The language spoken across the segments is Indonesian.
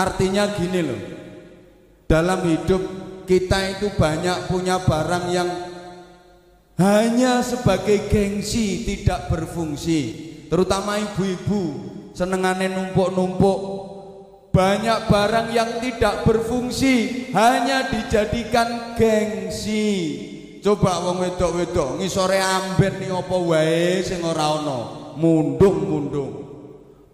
Artinya gini loh. Dalam hidup kita itu banyak punya barang yang hanya sebagai gengsi tidak berfungsi. Terutama ibu-ibu senengane numpuk-numpuk. Banyak barang yang tidak berfungsi hanya dijadikan gengsi. Coba wong wedok-wedok ngisore amben ning apa wae sing ora ana mundung-mundung.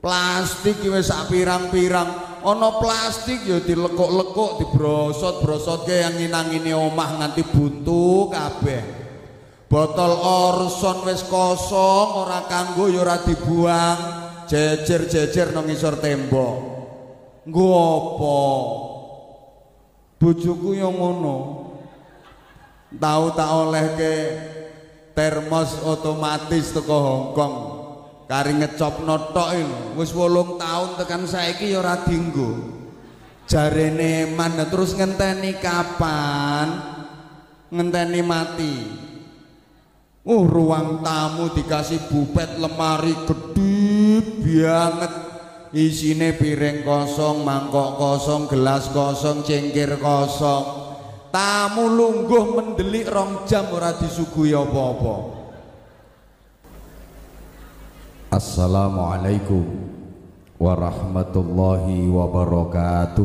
Plastik wis sak pirang-pirang ana plastik ya dilekuk-lekuk dibrosot-brosotke yang nginang-ini omah nganti buntu kabeh botol orson wis kosong ora kanggo ya ora dibuang jejer-jejer nang ngisor tembok Nggo apa? Bojoku yang ngono. Tahu tak oleh ke termos otomatis teko Hongkong. Kari ngecop notok lho. Wis 8 tahun tekan saiki ya ora dinggo. Jarene man terus ngenteni kapan? Ngenteni mati. Uh, ruang tamu dikasih bupet lemari gede banget isine piring kosong, mangkok kosong, gelas kosong, cengkir kosong. Tamu lungguh mendelik rong jam ora disuguhi apa-apa. Assalamualaikum warahmatullahi wabarakatuh.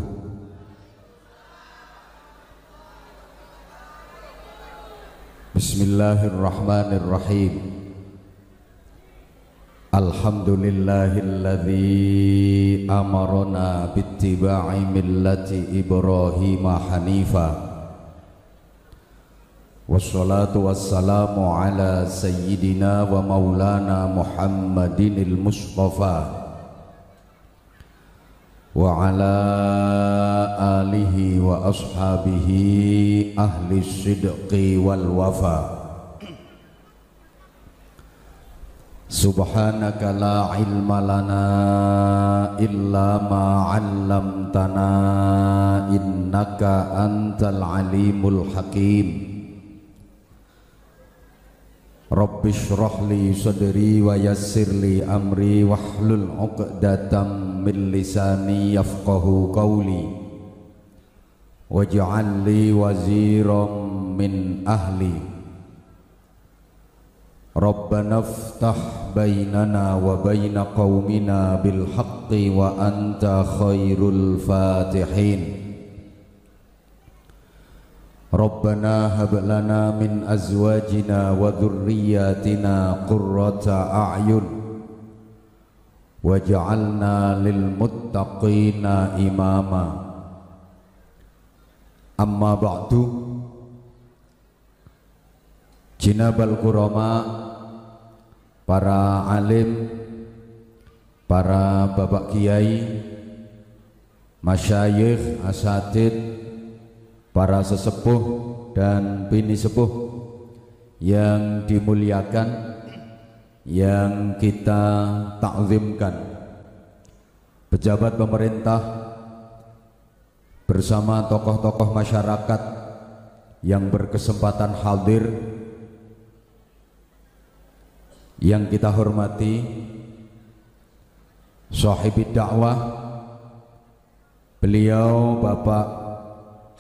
Bismillahirrahmanirrahim. Alhamdulillahilladzi amarona bittiba'i millati Ibrahim hanifa Wassalatu wassalamu ala sayyidina wa maulana Muhammadinil Mustafa Wa ala alihi wa ashabihi ahli sidqi wal wafa Subhanaka la ilma lana illa ma 'allamtana innaka antal alimul hakim رب اشرح لي صدري ويسر لي امري واحلل عقدة من لساني يفقه قولي واجعل لي وزيرا من أهلي ربنا افتح بيننا وبين قومنا بالحق وانت خير الفاتحين Rabbana hab min azwajina wa dhurriyyatina qurrata a'yun. Waj'alna lil muttaqina imama. Amma ba'du. Para alim Para bapak kiai Masyayikh, asatid Para sesepuh dan bini sepuh Yang dimuliakan Yang kita takzimkan Pejabat pemerintah Bersama tokoh-tokoh masyarakat Yang berkesempatan hadir yang kita hormati sahibi dakwah beliau Bapak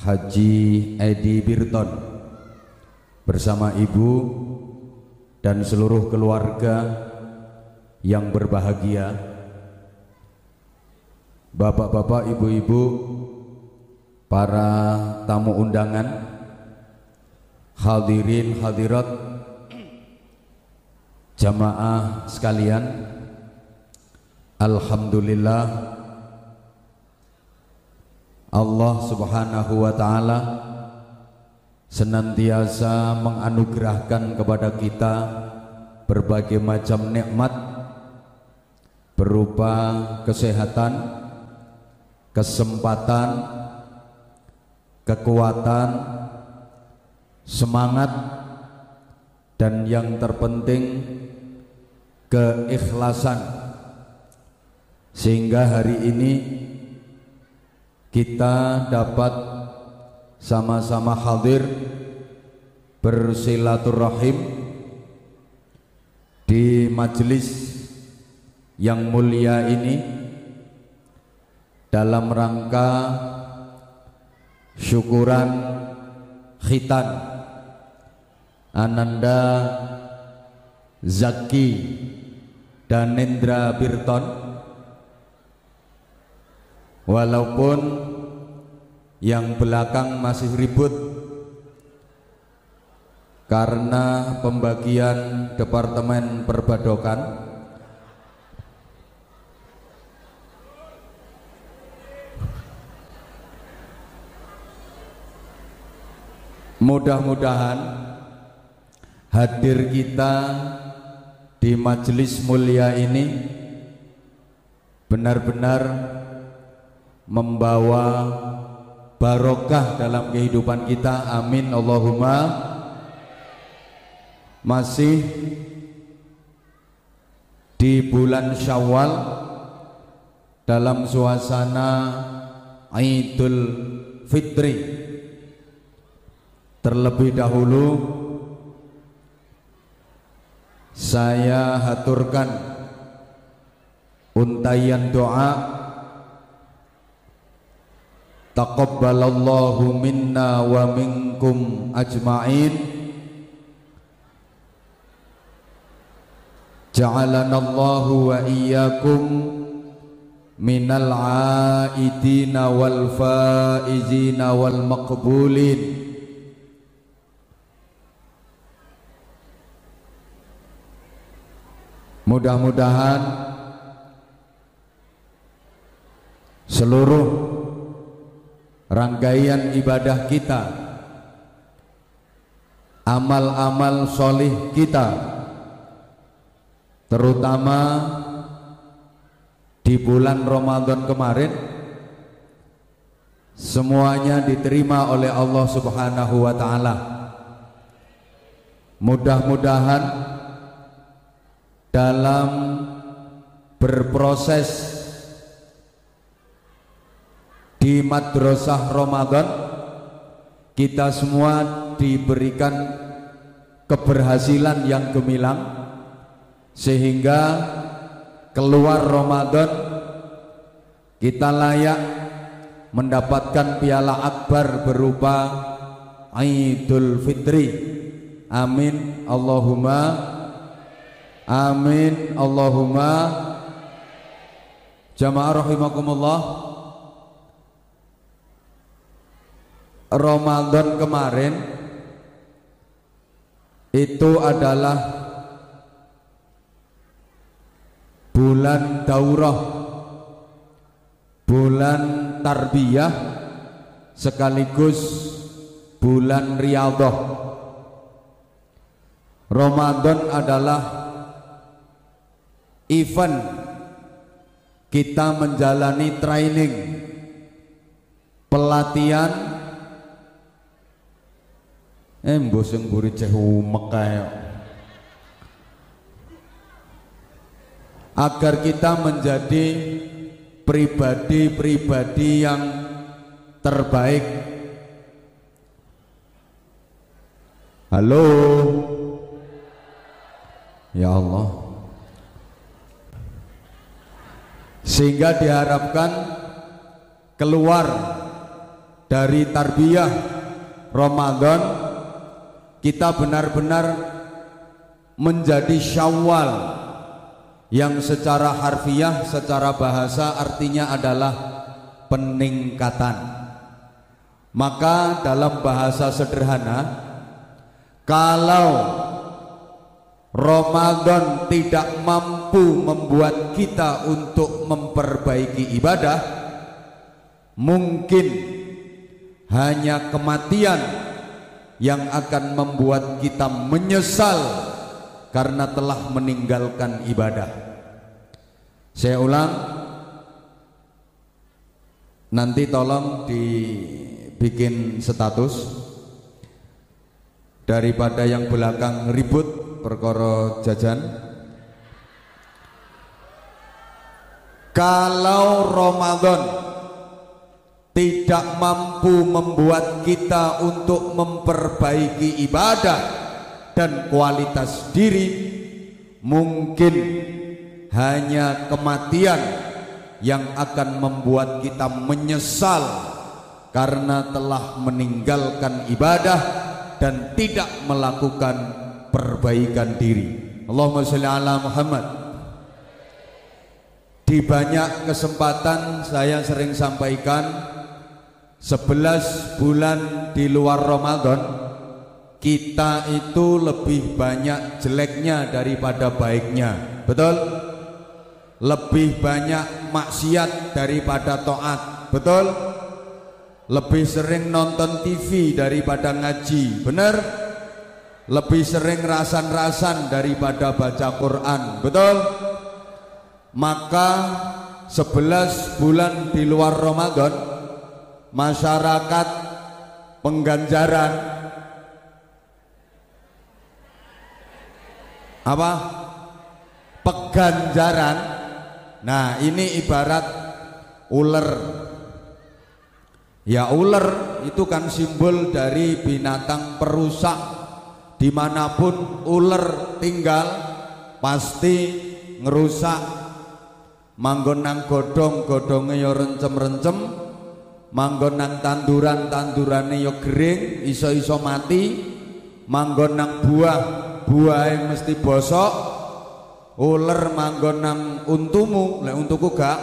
Haji Edi Birton bersama ibu dan seluruh keluarga yang berbahagia. Bapak-bapak, ibu-ibu para tamu undangan hadirin hadirat Jamaah sekalian Alhamdulillah Allah subhanahu wa ta'ala Senantiasa menganugerahkan kepada kita Berbagai macam nikmat Berupa kesehatan Kesempatan Kekuatan Semangat Dan yang terpenting keikhlasan. Sehingga hari ini kita dapat sama-sama hadir bersilaturahim di majelis yang mulia ini dalam rangka syukuran khitan Ananda Zaki dan Nendra Birton walaupun yang belakang masih ribut karena pembagian departemen perbadokan Mudah-mudahan hadir kita di majelis mulia ini benar-benar membawa barokah dalam kehidupan kita. Amin Allahumma. Masih di bulan Syawal dalam suasana Idul Fitri Terlebih dahulu saya haturkan untayan doa Taqabbalallahu minna wa minkum ajma'in. Ja'alanallahu wa iyyakum minal aidina wal faizina wal maqbulin. Mudah-mudahan seluruh rangkaian ibadah kita, amal-amal solih kita, terutama di bulan Ramadan kemarin, semuanya diterima oleh Allah Subhanahu wa Ta'ala. Mudah-mudahan dalam berproses di madrasah Ramadan kita semua diberikan keberhasilan yang gemilang sehingga keluar Ramadan kita layak mendapatkan piala akbar berupa Idul Fitri. Amin. Allahumma Amin. Allahumma. Jamaah rahimakumullah Ramadan kemarin itu adalah bulan daurah bulan tarbiyah sekaligus bulan riyadhah. Ramadan adalah event kita menjalani training pelatihan eh mbok sing mburi ceh umek agar kita menjadi pribadi-pribadi yang terbaik. Halo. Ya Allah. Sehingga diharapkan keluar dari tarbiyah Ramadan kita benar-benar menjadi syawal yang secara harfiah, secara bahasa artinya adalah peningkatan. Maka dalam bahasa sederhana kalau Ramadan tidak mampu membuat kita untuk memperbaiki ibadah mungkin hanya kematian yang akan membuat kita menyesal karena telah meninggalkan ibadah. Saya ulang. Nanti tolong dibikin status. Daripada yang belakang ribut perkara jajan. Kalau Ramadan tidak mampu membuat kita untuk memperbaiki ibadah dan kualitas diri mungkin hanya kematian yang akan membuat kita menyesal karena telah meninggalkan ibadah dan tidak melakukan perbaikan diri. Allahumma sholli ala Muhammad. Di banyak kesempatan saya sering sampaikan 11 bulan di luar Ramadan kita itu lebih banyak jeleknya daripada baiknya. Betul? Lebih banyak maksiat daripada taat. Betul? Lebih sering nonton TV daripada ngaji. Benar? Lebih sering rasan-rasan daripada baca Quran. Betul? Maka 11 bulan di luar Ramadan masyarakat pengganjaran. Apa? Peganjaran. Nah ini ibarat ular. Ya ular itu kan simbol dari binatang perusak. Di mana pun ular tinggal pasti ngerusak. Manggon nang godong godongnya ya rencem-rencem manggon nang tanduran tandurane yo kering iso-iso mati. Manggon nang buah buah mesti bosok. Ular manggon nang untumu lek untuku gak?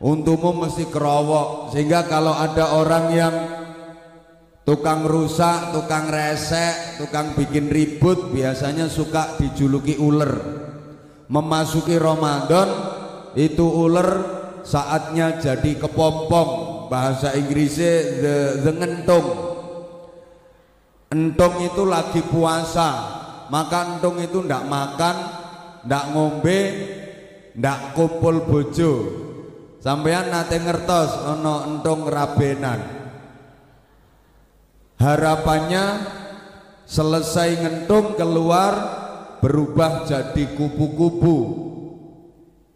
Untumu mesti kerowok sehingga kalau ada orang yang tukang rusak tukang resek tukang bikin ribut biasanya suka dijuluki ular memasuki Ramadan itu ular saatnya jadi kepompong bahasa Inggrisnya the, the ngentung. Entung itu lagi puasa. Maka entung itu ndak makan ndak ngombe ndak kumpul bojo. Sampean nate ngertos ono entung rabenan. Harapannya selesai ngentung keluar berubah jadi kupu-kupu.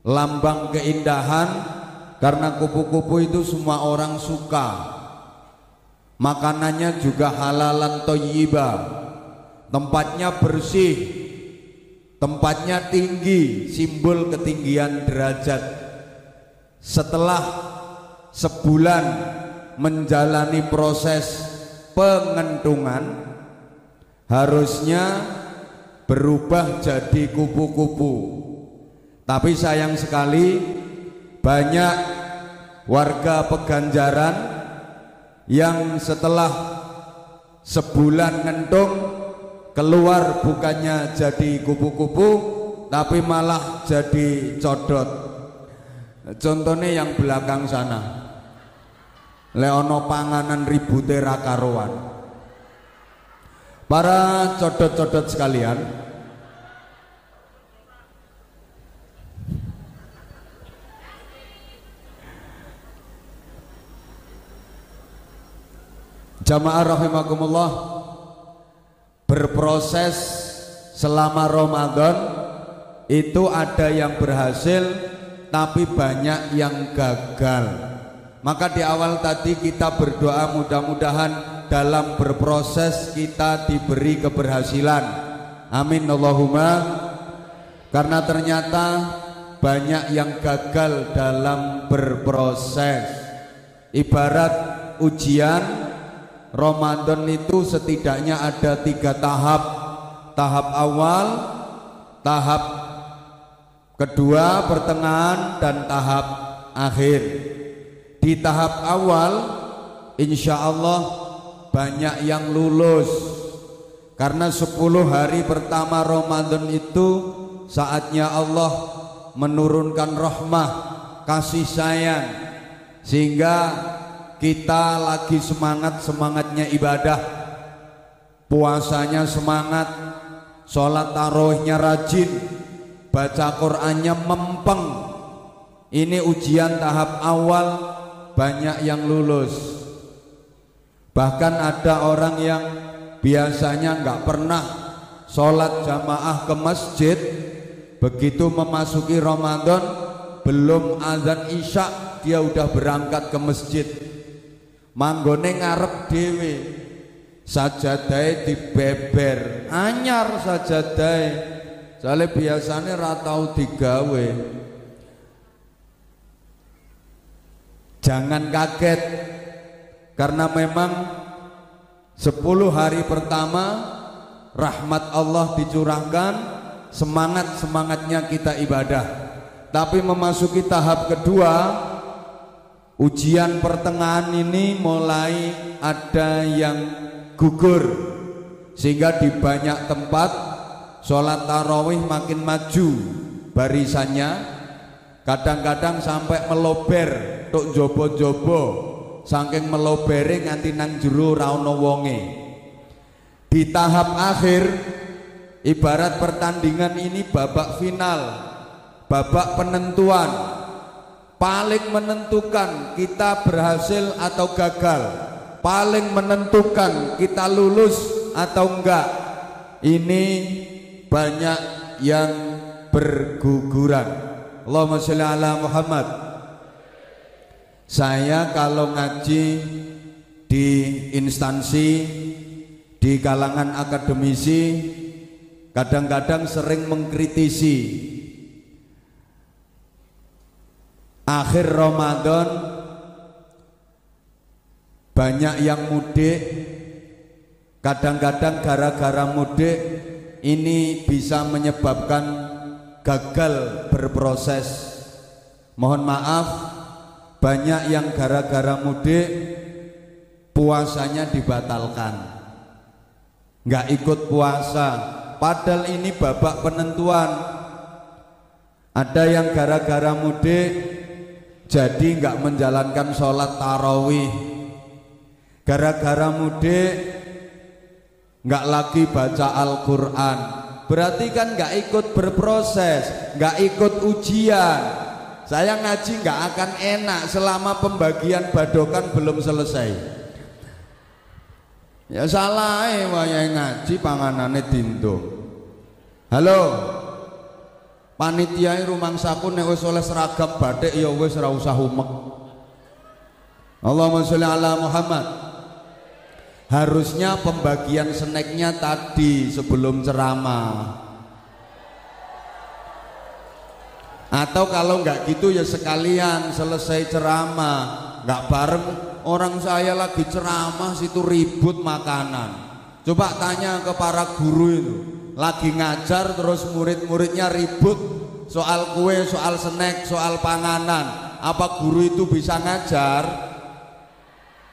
Lambang keindahan karena kupu-kupu itu semua orang suka. Makanannya juga halalan toyiba. Tempatnya bersih. Tempatnya tinggi simbol ketinggian derajat. Setelah sebulan menjalani proses pengentungan harusnya berubah jadi kupu-kupu. Tapi sayang sekali banyak warga Peganjaran yang setelah sebulan ngentung keluar bukannya jadi kupu-kupu tapi malah jadi codot. Contohnya yang belakang sana. Leono panganan ribute rakaruan para codot-codot sekalian Jamaah rahimakumullah berproses selama Ramadan itu ada yang berhasil tapi banyak yang gagal. Maka di awal tadi kita berdoa mudah-mudahan dalam berproses kita diberi keberhasilan. Amin Allahumma. Karena ternyata banyak yang gagal dalam berproses. Ibarat ujian Ramadan itu setidaknya ada tiga tahap. Tahap awal tahap kedua pertengahan dan tahap akhir. Di tahap awal insya Allah banyak yang lulus. Karena 10 hari pertama Ramadan itu saatnya Allah menurunkan rahmah kasih sayang. Sehingga kita lagi semangat semangatnya ibadah. Puasanya semangat. Sholat tarawihnya rajin. Baca Qurannya mempeng. Ini ujian tahap awal. Banyak yang lulus. Bahkan ada orang yang biasanya nggak pernah sholat jamaah ke masjid. Begitu memasuki Ramadan belum azan isya dia udah berangkat ke masjid manggone ngarep dhewe. Sajadahe dibeber. Anyar sajadahe. Soalnya biasanya ratau digawe. Jangan kaget. Karena memang 10 hari pertama rahmat Allah dicurahkan, semangat-semangatnya kita ibadah. Tapi memasuki tahap kedua, ujian pertengahan ini mulai ada yang gugur sehingga di banyak tempat sholat tarawih makin maju barisannya. Kadang-kadang sampai melober tuk jobo-jobo saking melobere nganti nang jero ra wonge. Di tahap akhir ibarat pertandingan ini babak final babak penentuan paling menentukan kita berhasil atau gagal. Paling menentukan kita lulus atau enggak. Ini banyak yang berguguran. Allahumma sholli ala Muhammad. Saya kalau ngaji di instansi di kalangan akademisi kadang-kadang sering mengkritisi akhir Ramadan banyak yang mudik. Kadang-kadang gara-gara mudik ini bisa menyebabkan gagal berproses. Mohon maaf banyak yang gara-gara mudik puasanya dibatalkan. Nggak ikut puasa. Padahal ini babak penentuan. Ada yang gara-gara mudik jadi nggak menjalankan sholat tarawih. Gara-gara mudik nggak lagi baca Al-Quran. Berarti kan nggak ikut berproses nggak ikut ujian. Saya ngaji nggak akan enak selama pembagian badokan belum selesai. Ya salah eh ngaji panganane dintung halo panitia rumangsaku nek wis oleh seragam batik ya wis ora usah Allahumma sholli ala Muhammad. Harusnya pembagian snacknya tadi sebelum ceramah. Atau kalau nggak gitu ya sekalian selesai ceramah. Nggak bareng orang saya lagi ceramah situ ribut makanan. Coba tanya ke para guru itu lagi ngajar terus murid-muridnya ribut soal kue, soal snack, soal panganan. Apa guru itu bisa ngajar?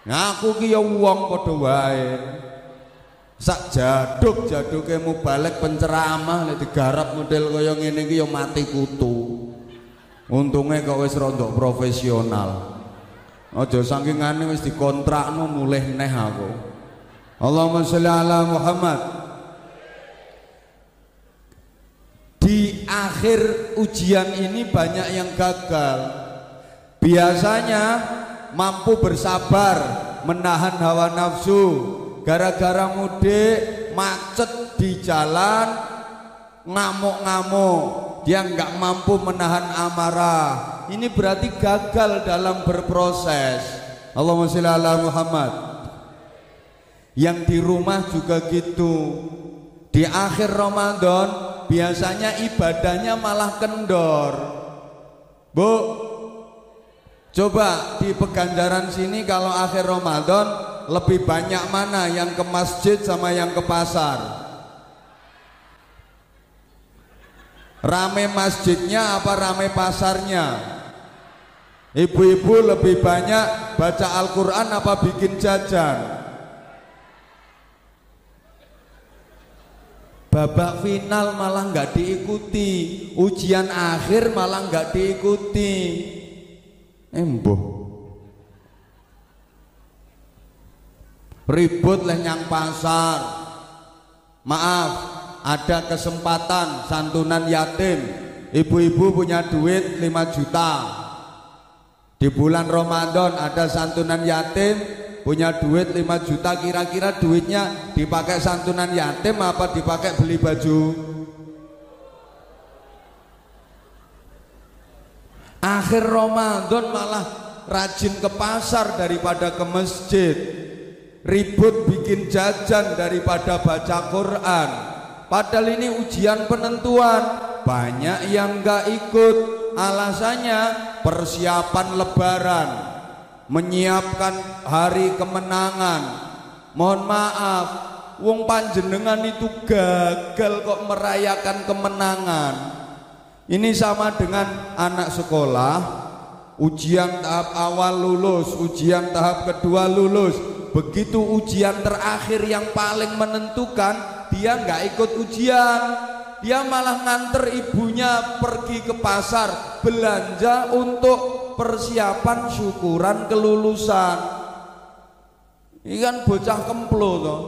Ngaku ki ya wong padha wae. Sak jaduk jaduke balik penceramah lek digarap model kaya ngene iki ya mati kutu. Untungnya kok wis rada profesional. Aja sangkingane wis dikontrakno mulih neh aku. Allahumma sholli ala Muhammad. di akhir ujian ini banyak yang gagal. Biasanya mampu bersabar, menahan hawa nafsu, gara-gara mudik, macet di jalan, ngamuk-ngamuk, dia nggak mampu menahan amarah. Ini berarti gagal dalam berproses. Allahumma sholli ala Muhammad. Yang di rumah juga gitu. Di akhir Ramadan biasanya ibadahnya malah kendor. Bu, coba di Peganjaran sini kalau akhir Ramadan lebih banyak mana yang ke masjid sama yang ke pasar? Rame masjidnya apa rame pasarnya? Ibu-ibu lebih banyak baca Al-Quran apa bikin jajan? Babak final malah nggak diikuti. Ujian akhir malah nggak diikuti. Emboh. Ribut leh nyang pasar. Maaf ada kesempatan santunan yatim. Ibu-ibu punya duit 5 juta. Di bulan Ramadan ada santunan yatim punya duit 5 juta kira-kira duitnya dipakai santunan yatim apa dipakai beli baju? Akhir Ramadan malah rajin ke pasar daripada ke masjid. Ribut bikin jajan daripada baca Quran. Padahal ini ujian penentuan. Banyak yang gak ikut. Alasannya persiapan lebaran menyiapkan hari kemenangan. Mohon maaf, wong panjenengan itu gagal kok merayakan kemenangan. Ini sama dengan anak sekolah, ujian tahap awal lulus, ujian tahap kedua lulus. Begitu ujian terakhir yang paling menentukan, dia nggak ikut ujian. Dia malah nganter ibunya pergi ke pasar belanja untuk persiapan syukuran kelulusan. Ini kan bocah kemplo toh.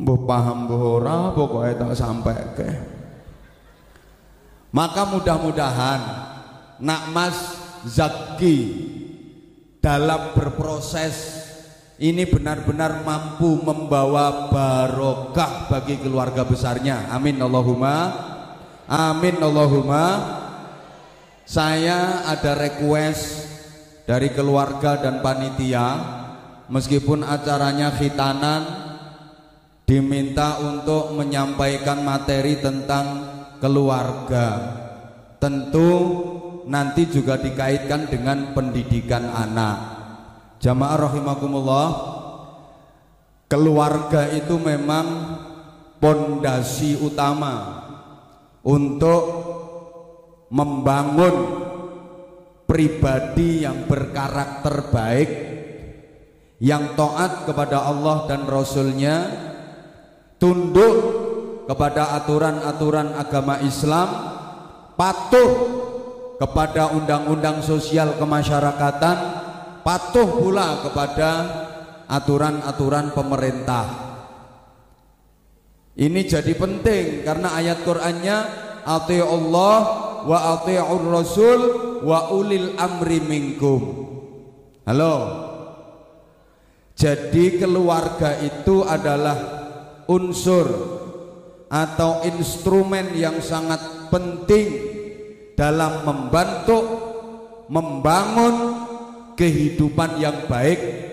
Mbah paham mbah ora pokoke tak sampai ke. Maka mudah-mudahan nak Mas Zaki dalam berproses ini benar-benar mampu membawa barokah bagi keluarga besarnya. Amin Allahumma. Amin Allahumma. Saya ada request dari keluarga dan panitia meskipun acaranya khitanan diminta untuk menyampaikan materi tentang keluarga. Tentu nanti juga dikaitkan dengan pendidikan anak. Jamaah rahimakumullah, keluarga itu memang pondasi utama untuk membangun pribadi yang berkarakter baik yang taat kepada Allah dan Rasulnya tunduk kepada aturan-aturan agama Islam patuh kepada undang-undang sosial kemasyarakatan patuh pula kepada aturan-aturan pemerintah ini jadi penting karena ayat Qur'annya Allah wa ati'ur rasul wa ulil amri minkum. Halo. Jadi keluarga itu adalah unsur atau instrumen yang sangat penting dalam membantu membangun kehidupan yang baik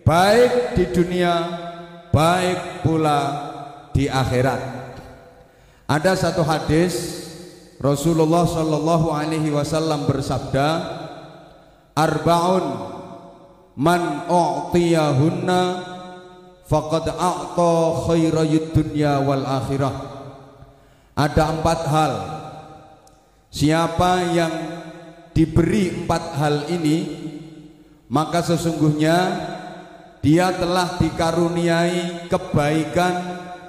baik di dunia baik pula di akhirat. Ada satu hadis Rasulullah Shallallahu Alaihi Wasallam bersabda, Arbaun man u'tiyahunna faqad a'ta khairayud dunya wal akhirah. Ada empat hal. Siapa yang diberi empat hal ini, maka sesungguhnya dia telah dikaruniai kebaikan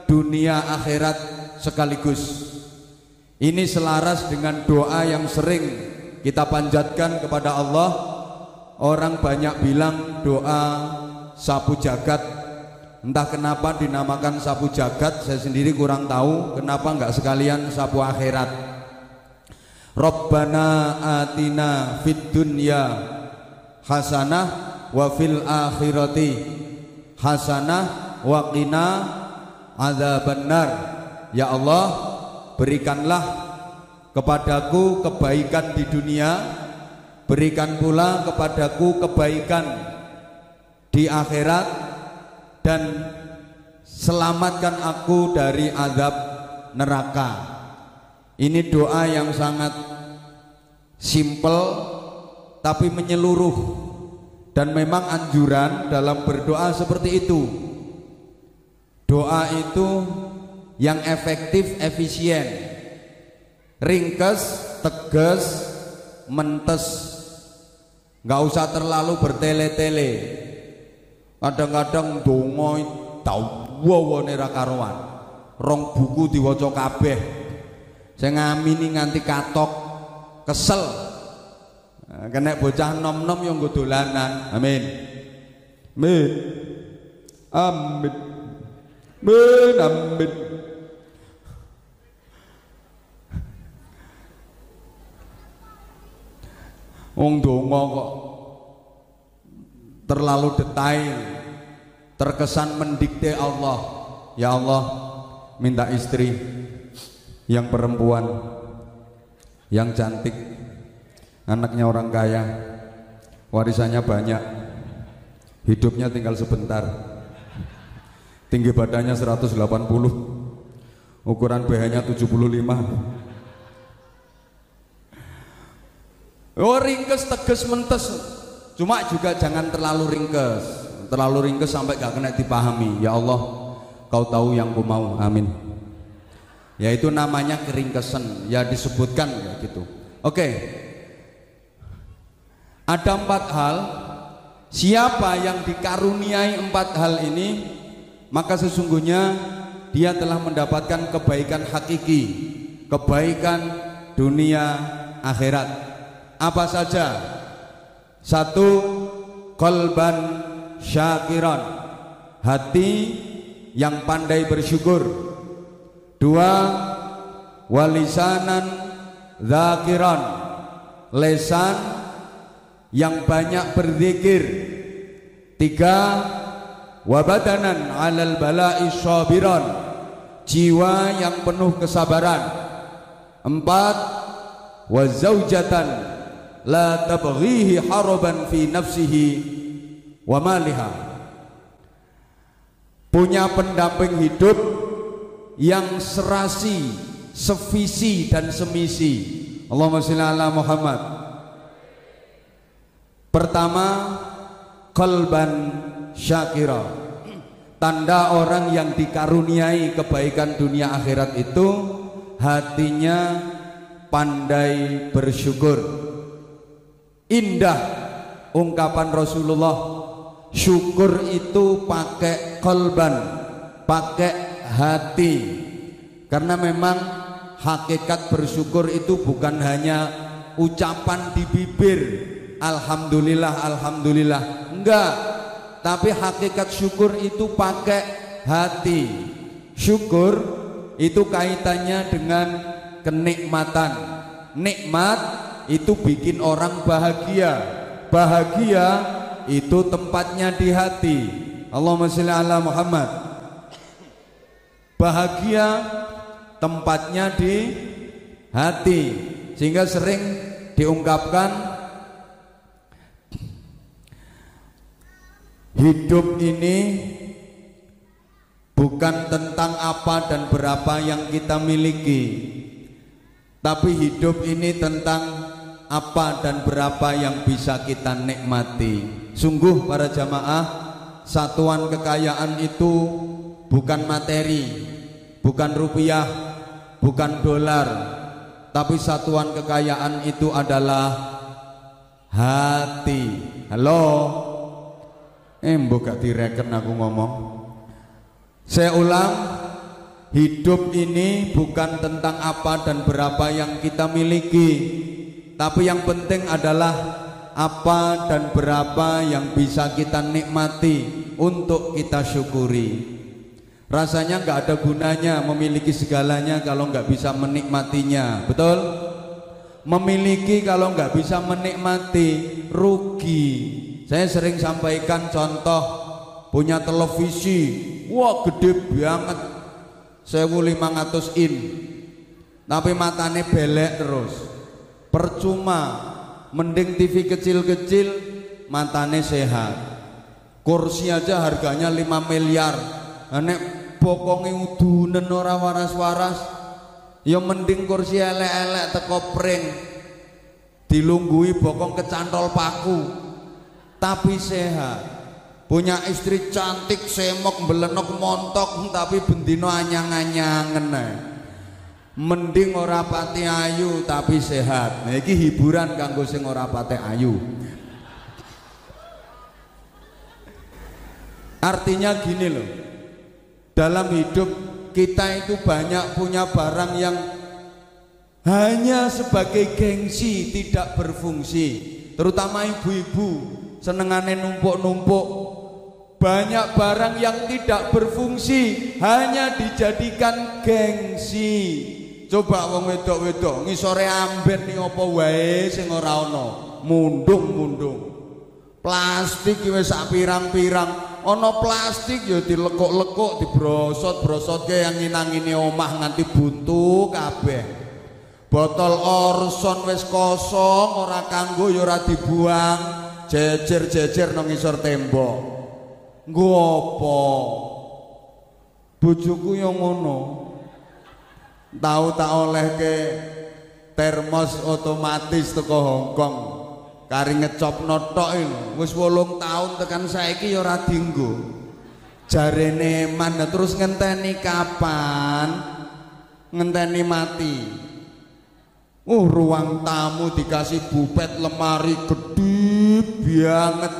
dunia akhirat sekaligus. Ini selaras dengan doa yang sering kita panjatkan kepada Allah. Orang banyak bilang doa sapu jagat. Entah kenapa dinamakan sapu jagat, saya sendiri kurang tahu kenapa enggak sekalian sapu akhirat. Rabbana atina fid dunya hasanah wa fil akhirati hasanah wa qina adzabannar. Ya Allah, berikanlah kepadaku kebaikan di dunia berikan pula kepadaku kebaikan di akhirat dan selamatkan aku dari azab neraka ini doa yang sangat simple tapi menyeluruh. Dan memang anjuran dalam berdoa seperti itu. Doa itu yang efektif efisien. Ringkes tegas mentes. Nggak usah terlalu bertele-tele. Kadang-kadang dongo dawa ra karuan. Rong buku diwaca kabeh. Saya ngamini nganti katok kesel kena bocah nom-nom yang gue dolanan. Amin. Amin. Amin. Amin. Amin. Wong donga kok terlalu detail, terkesan mendikte Allah. Ya Allah, minta istri yang perempuan, yang cantik, anaknya orang kaya, warisannya banyak, hidupnya tinggal sebentar, tinggi badannya 180, ukuran BH-nya 75, Oh ringkes teges mentes. Cuma juga jangan terlalu ringkes. Terlalu ringkes sampai gak kena dipahami. Ya Allah, kau tahu yang ku mau. Amin. Ya itu namanya keringkesan. Ya disebutkan ya gitu. Oke. Ada empat hal. Siapa yang dikaruniai empat hal ini, maka sesungguhnya dia telah mendapatkan kebaikan hakiki, kebaikan dunia akhirat. Apa saja? Satu, kolban syakiran, hati yang pandai bersyukur. Dua, walisanan zakiran, lesan yang banyak berzikir. Tiga, wabadanan alal bala'i syabiran, jiwa yang penuh kesabaran. Empat wa zaujatan la tabghihi haraban fi nafsihi wa maliha. Punya pendamping hidup yang serasi sevisi dan semisi. Allahumma sholli ala Muhammad pertama kalban syakira Tanda orang yang dikaruniai kebaikan dunia akhirat itu hatinya pandai bersyukur. Indah ungkapan Rasulullah, syukur itu pakai kolban, pakai hati. Karena memang hakikat bersyukur itu bukan hanya ucapan di bibir, alhamdulillah, alhamdulillah. Enggak, tapi hakikat syukur itu pakai hati. Syukur itu kaitannya dengan kenikmatan. Nikmat itu bikin orang bahagia. Bahagia itu tempatnya di hati. Allahumma sholli ala Muhammad. Bahagia tempatnya di hati. Sehingga sering diungkapkan Hidup ini bukan tentang apa dan berapa yang kita miliki, tapi hidup ini tentang apa dan berapa yang bisa kita nikmati. Sungguh, para jamaah, satuan kekayaan itu bukan materi, bukan rupiah, bukan dolar, tapi satuan kekayaan itu adalah hati. Halo. Eh mbok gak direken aku ngomong. Saya ulang, hidup ini bukan tentang apa dan berapa yang kita miliki, tapi yang penting adalah apa dan berapa yang bisa kita nikmati untuk kita syukuri. Rasanya nggak ada gunanya memiliki segalanya kalau nggak bisa menikmatinya, betul? Memiliki kalau nggak bisa menikmati rugi. Saya sering sampaikan contoh punya televisi, wah gede banget, 1500 in, tapi matanya belek terus, percuma, mending TV kecil-kecil, matanya sehat, kursi aja harganya 5 miliar, nek bokongi udunen ora waras-waras, ya mending kursi elek-elek teko pring, dilunggui bokong kecantol paku, tapi sehat. Punya istri cantik semok belenok montok tapi bendino anyang-anyangen mending ora pati ayu tapi sehat. Nah ini hiburan kanggo sing ora pati ayu. Artinya gini loh. Dalam hidup kita itu banyak punya barang yang hanya sebagai gengsi tidak berfungsi. Terutama ibu-ibu senengane numpuk-numpuk. Banyak barang yang tidak berfungsi hanya dijadikan gengsi. Coba wong wedok-wedok ngisore amben ning apa wae sing ora ana mundung-mundung. Plastik wis sak pirang-pirang. Ana plastik ya dilekuk-lekuk dibrosot-brosotke yang nginang-ini omah nganti buntu kabeh. Botol orson wis kosong ora kanggo ya ora dibuang jejer-jejer nang ngisor tembok. Nggo apa? Bojoku yang ngono. Tahu tak oleh ke termos otomatis teko Hongkong kari ngecop notok lho wis 8 tahun tekan saiki ya ora dienggo jarene man terus ngenteni kapan? Ngenteni mati. Oh ruang tamu dikasih bupet lemari gede banget.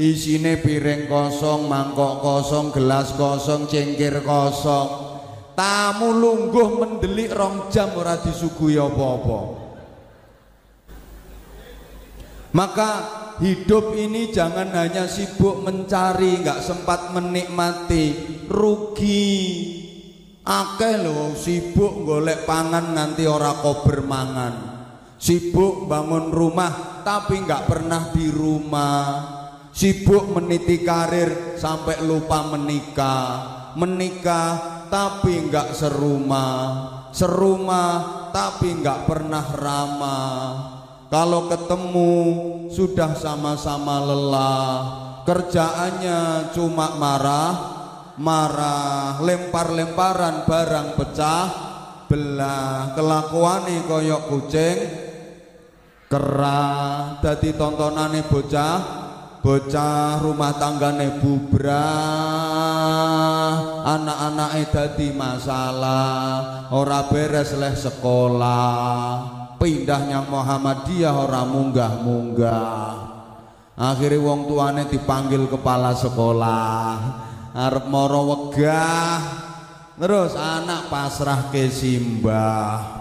Isine piring kosong mangkok kosong gelas kosong cengkir kosong. Tamu lungguh mendelik rong jam ora disuguhi apa-apa. Maka hidup ini jangan hanya sibuk mencari nggak sempat menikmati. Rugi. Akeh lho sibuk golek pangan nanti ora kober mangan. Sibuk bangun rumah tapi nggak pernah di rumah. Sibuk meniti karir sampai lupa menikah. Menikah tapi nggak serumah. Serumah tapi nggak pernah ramah. Kalau ketemu sudah sama-sama lelah. Kerjaannya cuma marah marah lempar-lemparan barang pecah belah kelakuane koyok kucing kerah dadi tontonane bocah bocah rumah tanggane bubrah. Anak-anake dadi masalah ora beres leh sekolah. Pindahnya Muhammadiyah ora munggah-munggah. Akhirnya wong tuane dipanggil kepala sekolah. Arep moro wegah. Terus anak pasrah ke simbah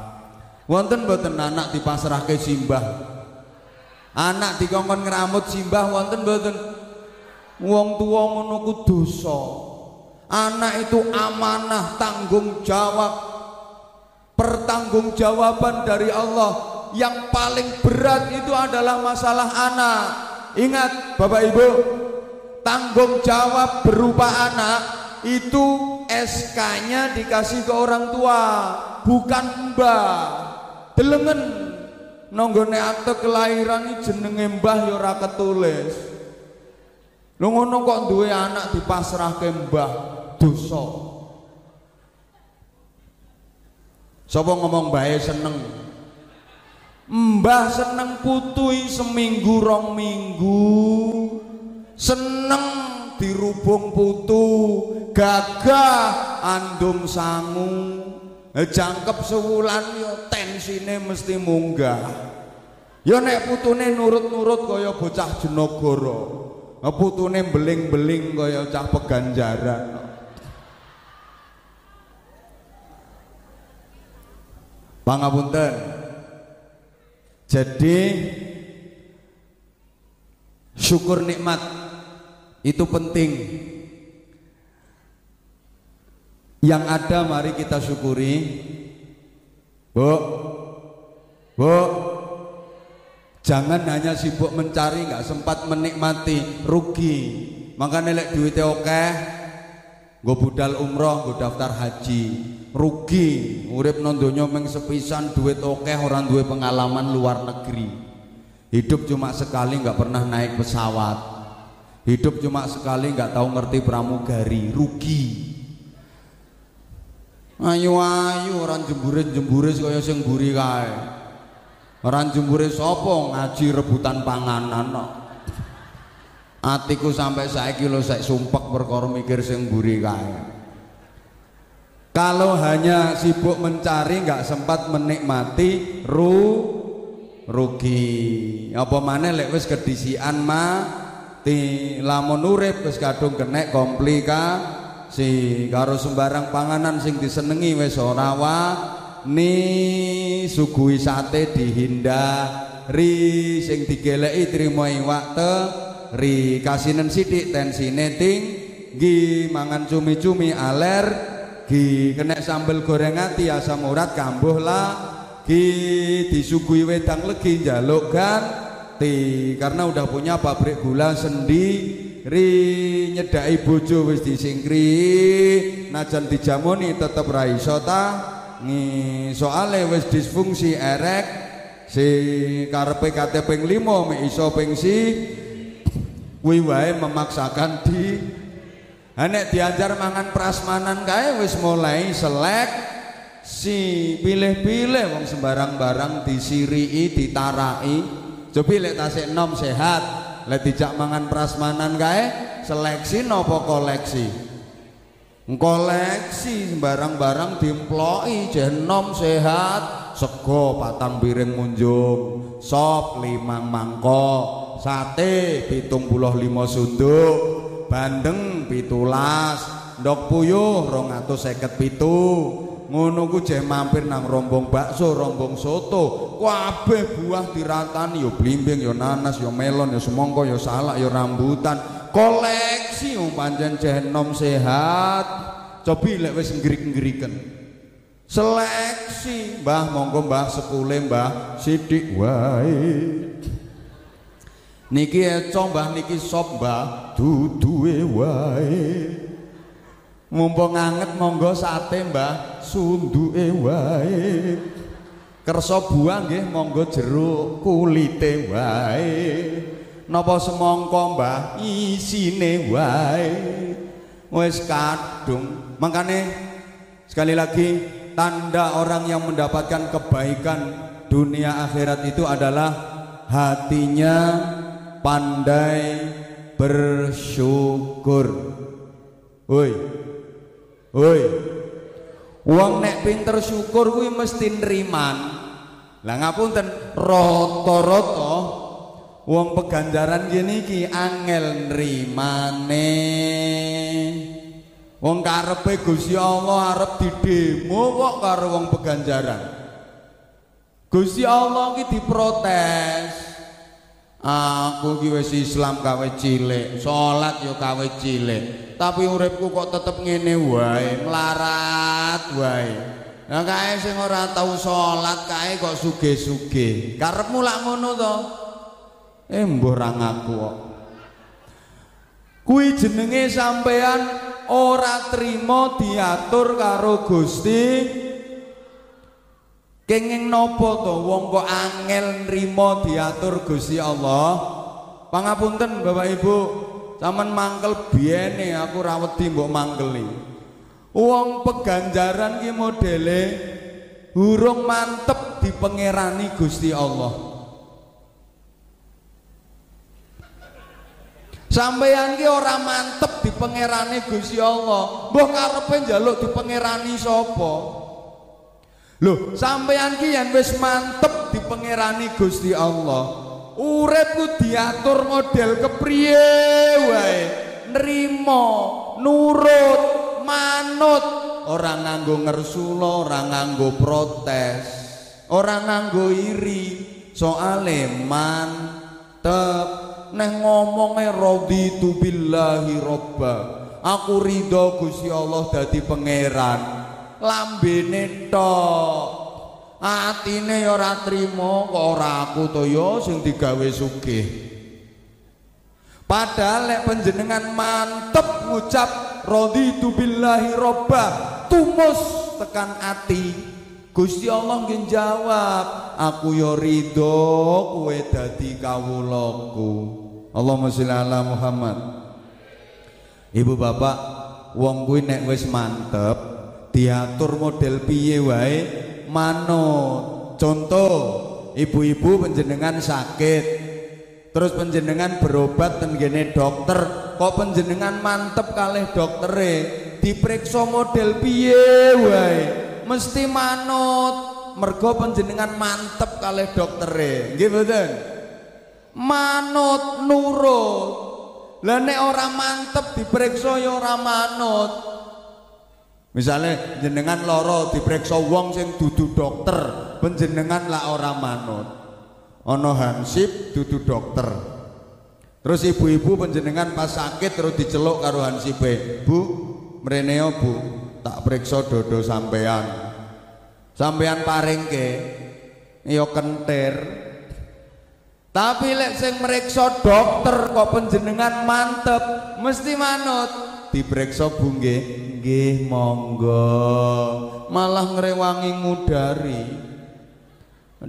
wonten boten anak dipasrah ke simbah. Anak dikongkon ngeramut simbah wonten boten wong tua ngono dosa. Anak itu amanah tanggung jawab. Pertanggungjawaban dari Allah yang paling berat itu adalah masalah anak. Ingat Bapak Ibu tanggung jawab berupa anak itu SK-nya dikasih ke orang tua, bukan mbah. Delengen nonggone akte kelahiran jenenge mbah ya ora ketulis. Lu ngono kok duwe anak dipasrahke mbah, dosa. Sapa ngomong bae seneng? Mbah seneng putui seminggu rong minggu seneng dirubung putu gagah andum sangu jangkep sewulan yo tensine mesti munggah. Yo nek putune nurut-nurut kaya bocah jenogoro eh, putune beling-beling kaya cah peganjaran. Pangapunten. Jadi syukur nikmat. Itu penting. Yang ada mari kita syukuri. Bu. Bu. Jangan hanya sibuk mencari nggak sempat menikmati, rugi. Maka nilai duitnya oke, gue budal umroh, gue daftar haji, rugi. Urip nondonyo meng sepisan duit oke, orang duit pengalaman luar negeri. Hidup cuma sekali nggak pernah naik pesawat Hidup cuma sekali nggak tahu ngerti pramugari, rugi. Ayo orang jembure jembure kaya sing mburi kae. Orang jembure sapa ngaji rebutan panganan no. Atiku sampai saiki lho saya sumpek perkara mikir sing mburi kae. Kalau hanya sibuk mencari nggak sempat menikmati ru rugi. Apa mana lek wis kedisian mah ti lamun urip wis kadung kenek komplikasi karo sembarang panganan sing disenengi wis ora ni sugui sate dihindari sing digeleki trimo iwak te ri kasinen sithik tensine tinggi mangan cumi-cumi aler gi kenek sambel goreng ati asam urat kambuh lah gi disuguhi wedang legi njaluk gan. Ngerti karena udah punya pabrik gula sendiri nyedai bojo wis disingkri. Najan dijamoni tetep ra iso ngi soale wis disfungsi erek. Si karepe kate ping 5 mek iso ping si. Kuwi wae memaksakan di. Nek diajar mangan prasmanan kae wis mulai selek. Si pilih-pilih wong sembarang barang disirii ditarai coba lek tasik nom sehat lek dijak mangan prasmanan kae seleksi nopo koleksi? Koleksi sembarang barang diemploki jenom sehat sego patang piring munjung sop limang mangkok sate pitung puluh lima sunduk bandeng pitulas ndok puyuh rong atus seket pitu ngono ku jeh mampir nang rombong bakso, rombong soto, kabeh buah diratani yo blimbing, yo nanas, yo melon, yo semangka, yo salak, yo rambutan. Koleksi wong pancen jeh nom sehat. Cobi lek wis ngrik-ngriken. Seleksi, Mbah monggo Mbah sekule Mbah sithik wae. Niki eco Mbah niki sop Mbah duduhe wae. Mumpung anget monggo sate Mbah sunduke wae. Kersa buah nggih monggo jeruk kulite wae. Napa semangka Mbah isine wae. Wis kadung. Makane sekali lagi tanda orang yang mendapatkan kebaikan dunia akhirat itu adalah hatinya pandai bersyukur. Woi, Woi. Wong nek pinter syukur kuwi mesti nriman. Lah ngapunten rata-rata wong peganjaran gini iki angel nrimane. Wong karepe Gusti Allah arep didemo kok karo wong peganjaran. Gusti Allah iki diprotes. Aku ki wis Islam kawe cilik, salat yo kawe cilik, tapi uripku kok tetep ngene wae, melarat wae. Lah kae sing ora tau salat kae kok sugih-sugih. Karepmu lak ngono to? Eh mbuh ra ngaku kok. Kuwi jenenge sampean ora trima diatur karo Gusti Kenging nopo to wong kok angel nrimo diatur Gusti Allah. Pangapunten Bapak Ibu, sampean mangkel biyene aku ra wedi mbok mangkeli. Wong peganjaran ki modele hurung mantep dipengerani Gusti Allah. Sampeyan ki ora mantep dipengerani Gusti Allah. Mbah karepe njaluk dipengerani sapa? Loh, sampeyan ki yen wis mantep dipengerani Gusti Allah. Uripku diatur model kepriye wae. Nrimo, nurut, manut, ora nganggo ngersula, ora nganggo protes, ora nganggo iri. Soale mantep neng ngomongnya raditu billahi robba. Aku ridho Gusti Allah dadi pangeran. Lambene tok. Atine ya ora trima kok ora aku to ya sing digawe sugih. Padahal lek panjenengan mantep ngucap raditu billahi robba tumus tekan ati. Gusti Allah nggih jawab aku ya ridho kowe dadi kawulaku Allahumma sholli ala Muhammad. Ibu bapak wong kuwi nek wis mantep diatur model piye wae? Manut contoh ibu-ibu penjenengan sakit. Terus penjenengan berobat tenggene dokter. Kok penjenengan mantep kalih doktere? Diperiksa model piye wae? Mesti manut. Mergo penjenengan mantep kalih doktere. Nggih mboten? Manut nurut. Lah nek ora mantep diperiksa ya ora manut Misalnya jenengan loro diperiksa wong sing dudu dokter, penjenengan lah ora manut. Ono hansip dudu dokter. Terus ibu-ibu penjenengan pas sakit terus diceluk karo hansipe. Bu, mreneo Bu, tak periksa dodo sampean. Sampean paringke ya kentir. Tapi lek sing meriksa dokter kok penjenengan mantep, mesti manut. Diperiksa Bu nggih, monggo. Malah ngrewangi ngudari.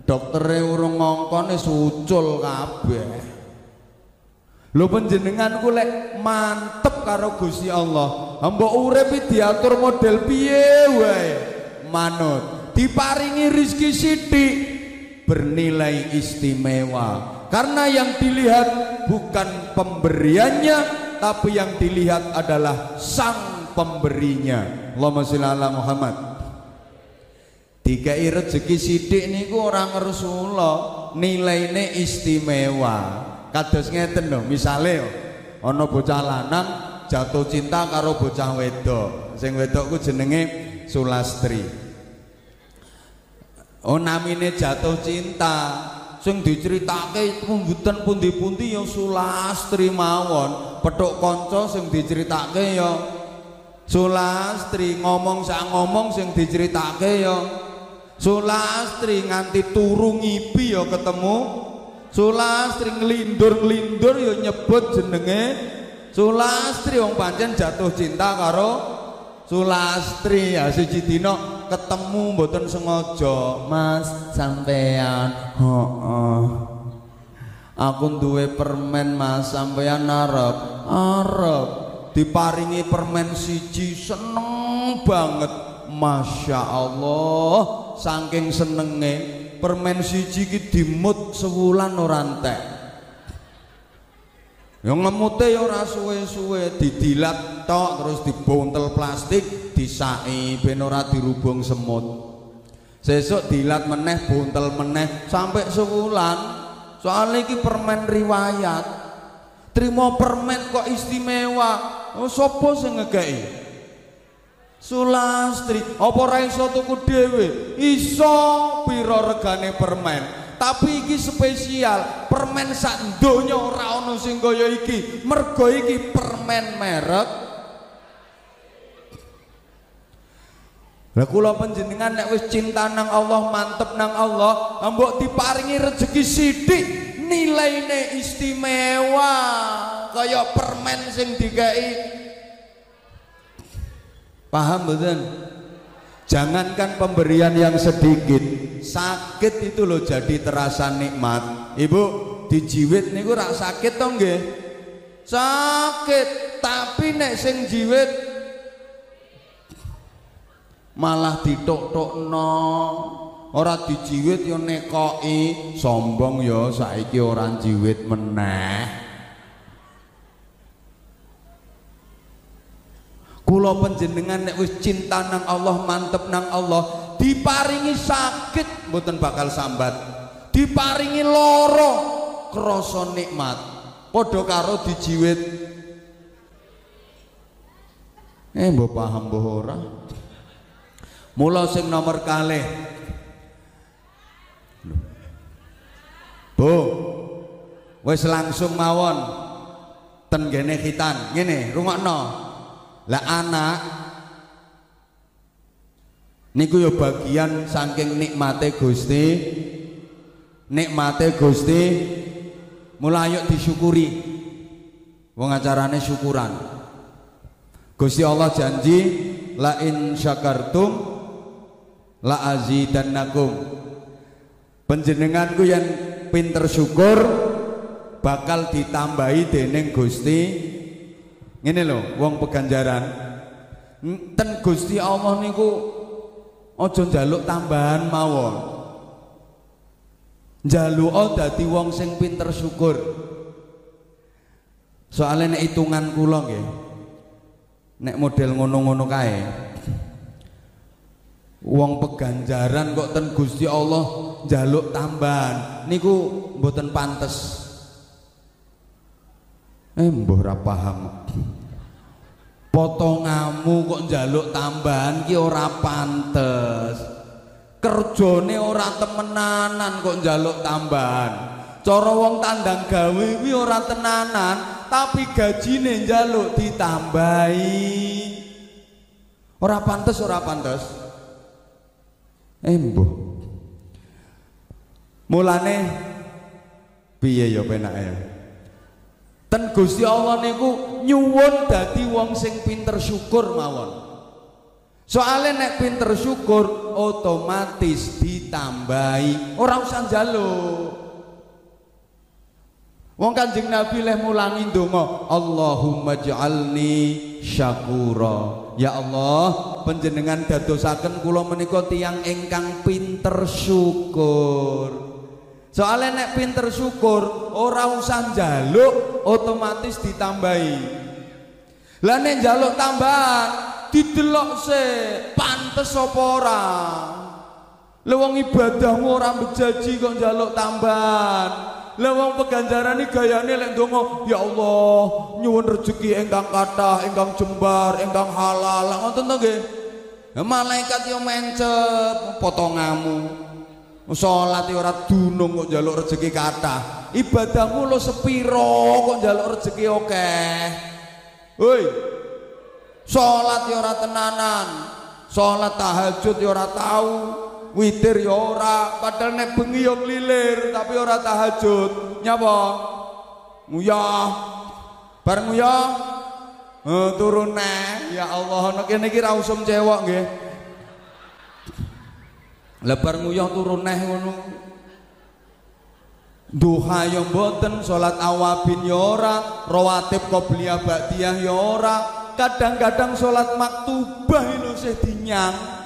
Doktere urung ngongkon wis ucul kabeh. Lho panjenengan ku lek mantep karo Gusti Allah. Mbok urip diatur model piye wae. manut diparingi rizki sidik bernilai istimewa karena yang dilihat bukan pemberiannya tapi yang dilihat adalah sang pemberinya. Allahumma sholli ala Muhammad. Dikai rezeki sidik niku orang Rasulullah nilainya istimewa. Kados ngeten lho misale ana bocah lanang jatuh cinta karo bocah wedok. Sing wedok ku jenenge Sulastri. Oh namine jatuh cinta sing diceritake mboten pundi-pundi ya Sulastri mawon petuk kanca sing diceritake ya Sulastri ngomong sak ngomong sing diceritake ya Sulastri nganti turu ngipi ya ketemu. Sulastri nglindur-nglindur ya nyebut jenenge. Sulastri wong pancen jatuh cinta karo Sulastri ya siji dina ketemu mboten sengaja. Mas sampean heeh. Aku duwe permen Mas. Sampean arep arep diparingi permen siji. Seneng banget. Masya Allah. Saking senenge permen siji ki dimut sewulan ora entek. Yang ngemute ya ora suwe-suwe. Didilat tok terus dibontel plastik disai ben ora dirubung semut. Sesuk dilat meneh bontel meneh sampai sewulan soalnya iki permen riwayat. Terima permen kok istimewa. Oh, sopo sing ngekei Sulastri, apa ora iso tuku dhewe? Iso pira regane permen. Tapi iki spesial, permen sak donya ora ana sing kaya iki. Mergo iki permen merek Lah kula panjenengan nek wis cinta nang Allah, mantep nang Allah, mbok diparingi rezeki sithik, nilaine istimewa kaya permen sing dikai Paham betul? Jangankan pemberian yang sedikit, sakit itu loh jadi terasa nikmat. Ibu, dijiwit niku rak sakit toh nggih? Sakit, tapi nek sing jiwit malah ditok-tokno. Ora dijiwit yo nekoki, sombong yo. Saiki orang jiwit meneh. kula panjenengan nek wis cinta nang Allah mantep nang Allah diparingi sakit mboten bakal sambat. Diparingi loro krasa nikmat. Padha karo dijiwit. Eh mbok paham mbok mula sing nomor kalih. Bu wis langsung mawon. Ten gene khitan. Ngene rungokno. Lah anak niku ya bagian saking nikmate Gusti. Nikmate Gusti. Mulai yuk disyukuri. Wong acarane syukuran. Gusti Allah janji la in syakartum la azidannakum panjenenganku yang pinter syukur bakal ditambahi dening Gusti Ngene lho, wong peganjaran. Ten Gusti Allah niku aja njaluk tambahan mawon. Njaluk dadi wong sing pinter syukur. Soalnya nek hitungan kula nggih. Nek model ngono-ngono kae. Wong peganjaran kok ten Gusti Allah njaluk tambahan niku mboten pantes. Eh mbah ora paham. Potongamu kok njaluk tambahan ki ora pantes. Kerjane ora temenanan kok njaluk tambahan. Cara wong tandang gawe kuwi ora tenanan, tapi gajine njaluk ditambahi. Ora pantes, ora pantes. Eh mbah. Mulane piye ya penake ya? Ten Gusti Allah niku nyuwun dadi wong sing pinter syukur mawon. Soalnya nek pinter syukur otomatis ditambahi, ora usah njaluk. Wong Kanjeng Nabi leh mulangi donga, Allahumma ja'alni syakura. Ya Allah panjenengan dadosaken kula menika tiyang ingkang pinter syukur. Soalnya nek pinter syukur ora usah njaluk otomatis ditambahi. Lah nek njaluk tambahan didelok se pantes apa ora? Ibadahmu ora bejaji kok njaluk tambahan lah wong peganjarane gayane lek ndonga, ya Allah, nyuwun rezeki ingkang kathah, ingkang jembar, ingkang halal. Ngoten to nggih. Malaikat yo mencet potongamu. Salat ora dunung kok njaluk rezeki kathah. Ibadahmu lo sepiro kok njaluk rezeki akeh. Hoi. Salat yo ora tenanan. Salat tahajud yo ora tau. Witir yo ora, padahal nek bengi yo nglilir tapi ora tahajud. Nyapa? Nguyah. Bareng nguyah. Eh turun neh. Ya Allah, nek kene iki ra usum cewek nggih. Lebar nguyah turun neh ngono. Duha yo mboten, salat awabin yo ora, rawatib qobliyah ba'diyah yo ora. Kadang-kadang salat maktubah lho sih dinyang.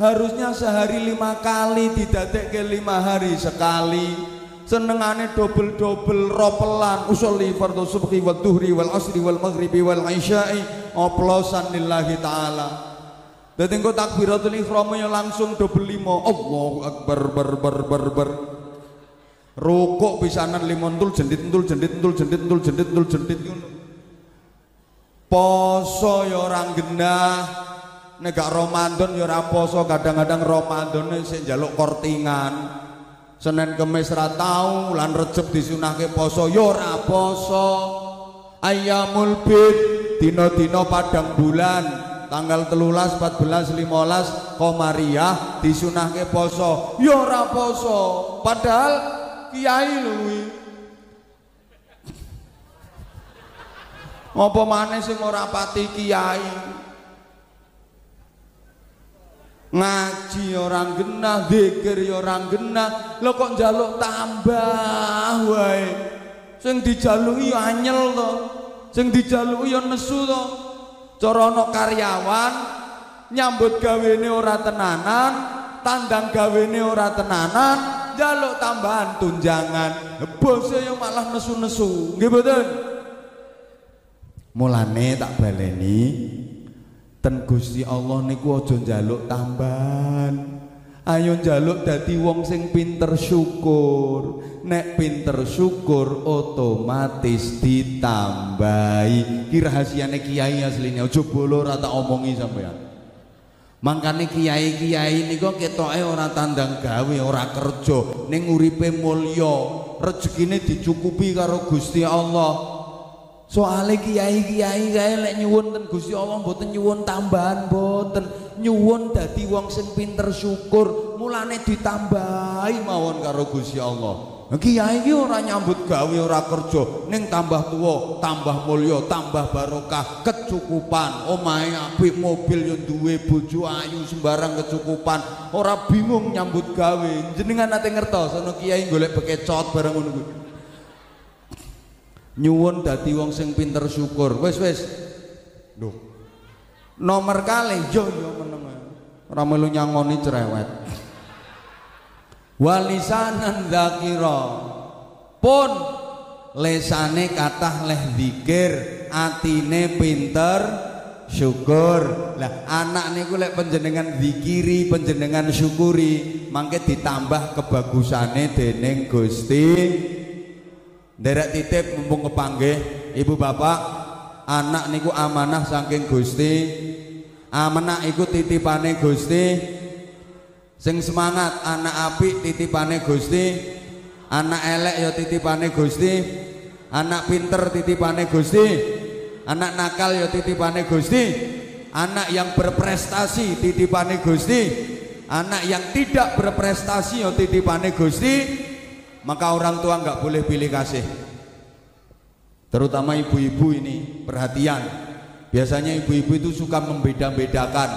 Harusnya sehari lima kali, tidak ke lima hari sekali. Senengane double-double ropelan usolli fardhu subhi wal duhri wal asri wal maghribi wal isya'i oplosan lillahi taala. Dadi engko takbiratul ihram langsung double lima. Allahu akbar bar bar bar bar. Rukuk pisanan lima entul jendit entul jendit entul jendit entul jendit entul jendit ngono. Poso ya genah. Nek gak Ramadan ya ora kadang-kadang Ramadane sik njaluk kortingan. Senin Kemis ra tau, lan Recep disunahke poso ya ora poso. Ayamul bid dina-dina padang bulan tanggal telulas 14 15 Komariah disunahke poso ya ora poso padahal kiai lho apa maneh sing ora pati kiai ngaji orang genah zikir orang genah. Lo kok njaluk tambah wae? Sing dijaluki ya anyel to. Sing dijaluki ya nesu to. Cara karyawan nyambut gawene ora tenanan tandang gawene ora tenanan jaluk tambahan tunjangan. Bosnya yang malah nesu-nesu. Nggih mboten? Mulane tak baleni ten Gusti Allah niku aja njaluk tambahan. Ayo njaluk dadi wong sing pinter syukur. Nek pinter syukur otomatis ditambahi. Ki rahasiane kiai asline aja bolo ora tak omongi sampean mangkane kiai-kiai niku ketoke ora tandang gawe ora kerja. Ning uripe mulya rezekine dicukupi karo Gusti Allah soale kiai-kiai kae lek nyuwun ten Gusti Allah mboten nyuwun tambahan mboten. Nyuwun dadi wong sing pinter syukur. Mulane ditambahi mawon karo Gusti Allah. Kiai iki ora nyambut gawe ora kerja. Ning tambah tua tambah mulya tambah barokah kecukupan. Omahe apik mobil yo duwe bojo ayu sembarang kecukupan. Ora bingung nyambut gawe. Jenengan nate ngertos ana kiai golek bekecot bareng ngono kuwi nyuwun dadi wong sing pinter syukur. Wis wis. Lho nomor kali. Yo yo meneng ora melu nyangoni cerewet. Walisanan dzakira pun lesane kathah leh zikir atine pinter syukur. Lah anak niku lek panjenengan zikiri panjenengan syukuri mangke ditambah kebagusane dening Gusti Derek titip mumpung kepanggih ibu bapak anak niku amanah saking Gusti. Amanah iku titipane Gusti. Sing semangat anak api titipane Gusti. Anak elek ya titipane Gusti. Anak pinter titipane Gusti. Anak nakal ya titipane Gusti. Anak yang berprestasi titipane Gusti. Anak yang tidak berprestasi ya titipane Gusti maka orang tua nggak boleh pilih kasih. Terutama ibu-ibu ini perhatian. Biasanya ibu-ibu itu suka membeda-bedakan.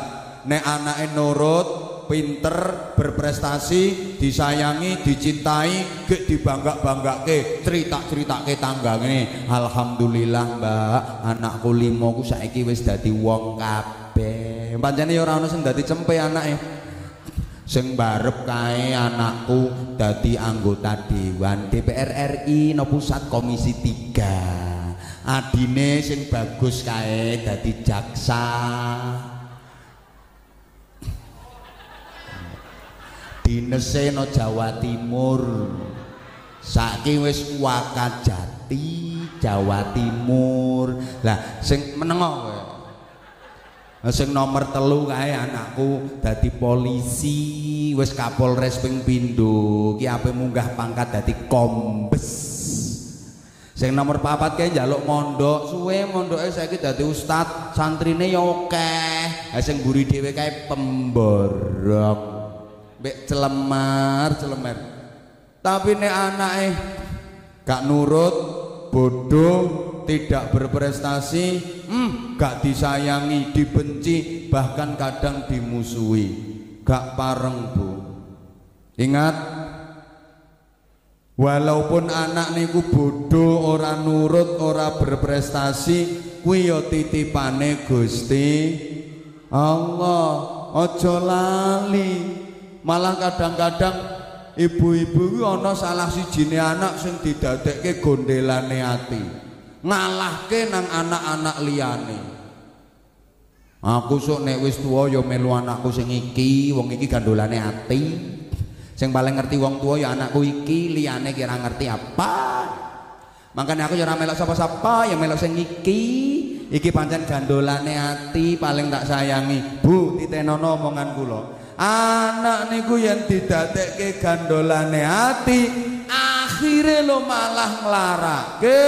Nek anaknya nurut pinter berprestasi disayangi dicintai gek dibangga-banggake cerita-ceritake tanggane alhamdulillah Mbak. Anakku limo ku saiki wis dadi wong kabeh. Pancene ya ora ono sing dadi cempe anake sing barep kae anakku dadi anggota dewan DPR RI no pusat komisi 3 adine sing bagus kae dadi jaksa. Dinese no Jawa Timur. Saiki wis Wakajati Jawa Timur. Lah sing menengo kowe sing nomor telu kae anakku dadi polisi wis kapolres ping pindho. Ki ape munggah pangkat dadi kombes. Sing nomor papat kae njaluk mondok. Suwe mondoke saiki dadi ustad santrine ya akeh. Sing mburi dhewe kae pemborong mbek celemar celemar. Tapi nek anake gak nurut bodoh tidak berprestasi hmm, gak disayangi dibenci bahkan kadang dimusuhi. Gak pareng bu. Ingat walaupun anak niku bodoh ora nurut ora berprestasi kuwi ya titipane Gusti Allah. Aja lali. Malah kadang-kadang ibu-ibu ana salah sijine anak sing didadekke gondelane ati ngalahke nang anak-anak liyane. Aku sok nek wis tuwa ya melu anakku sing iki wong iki gandolane ati. Sing paling ngerti wong tua ya anakku iki liyane kira ngerti apa. Makanya aku ya ora melok sapa-sapa ya melok sing iki. Iki pancen gandolane ati paling tak sayangi. Bu titenono omongan kula. Anak niku yang didadekke gandolane hati akhirnya lo malah nglarake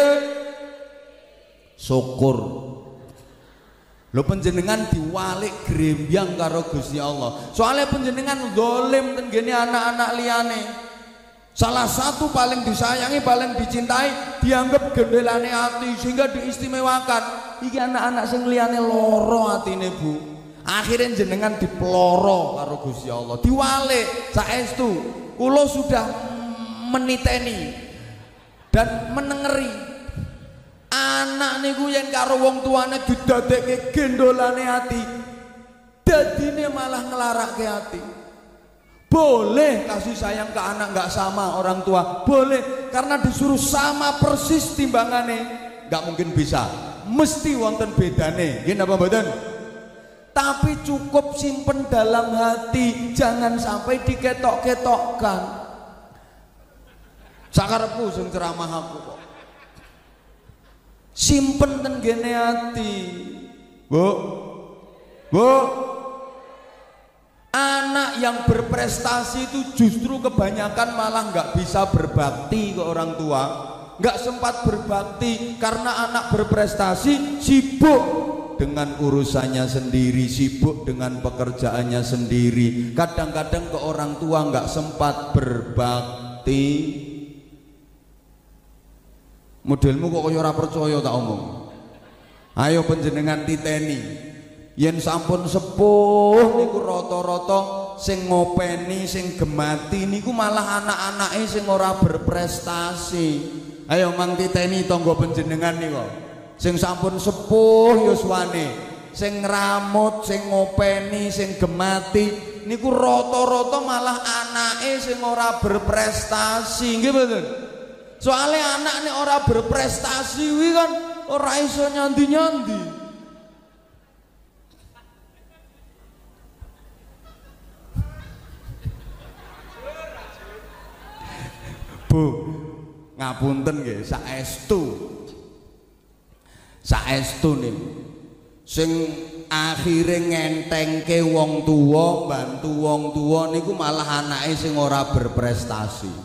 syukur. Lo penjenengan diwalik grembyang karo Gusti Allah. Soalnya penjenengan dolim tenggene anak-anak liane salah satu paling disayangi paling dicintai dianggap gendelane hati sehingga diistimewakan. Iki anak-anak sing liyane loro atine Bu. Akhirnya jenengan dipeloro karo Gusti Allah. Diwale saestu. Kula sudah meniteni dan menengeri anak niku yang karo wong tuane didadekke gendolane ati dadine malah nglarake ati. Boleh kasih sayang ke anak nggak sama orang tua boleh karena disuruh sama persis timbangane. Nggak mungkin bisa mesti wonten bedane gini apa badan tapi cukup simpen dalam hati jangan sampai diketok-ketokkan. Sakarepku sing ceramah aku kok simpen ten gene hati bu bu anak yang berprestasi itu justru kebanyakan malah nggak bisa berbakti ke orang tua nggak sempat berbakti karena anak berprestasi sibuk dengan urusannya sendiri, sibuk dengan pekerjaannya sendiri. Kadang-kadang ke orang tua nggak sempat berbakti. Modelmu kok kaya ora percaya tak omong. Ayo penjenengan titeni. Yen sampun sepuh niku rata-rata sing ngopeni, sing gemati niku malah anak-anake sing ora berprestasi. Ayo mang titeni tangga panjenengan niku sing sampun sepuh yuswane sing ramut sing ngopeni sing gemati niku rata-rata malah anake sing ora berprestasi nggih mboten soalnya anak nek ora berprestasi kuwi kan ora iso nyandi-nyandi. Bu ngapunten nggih saestu. Saestu nih. Sing akhire ngentengke wong tua bantu wong tua niku malah anake sing ora berprestasi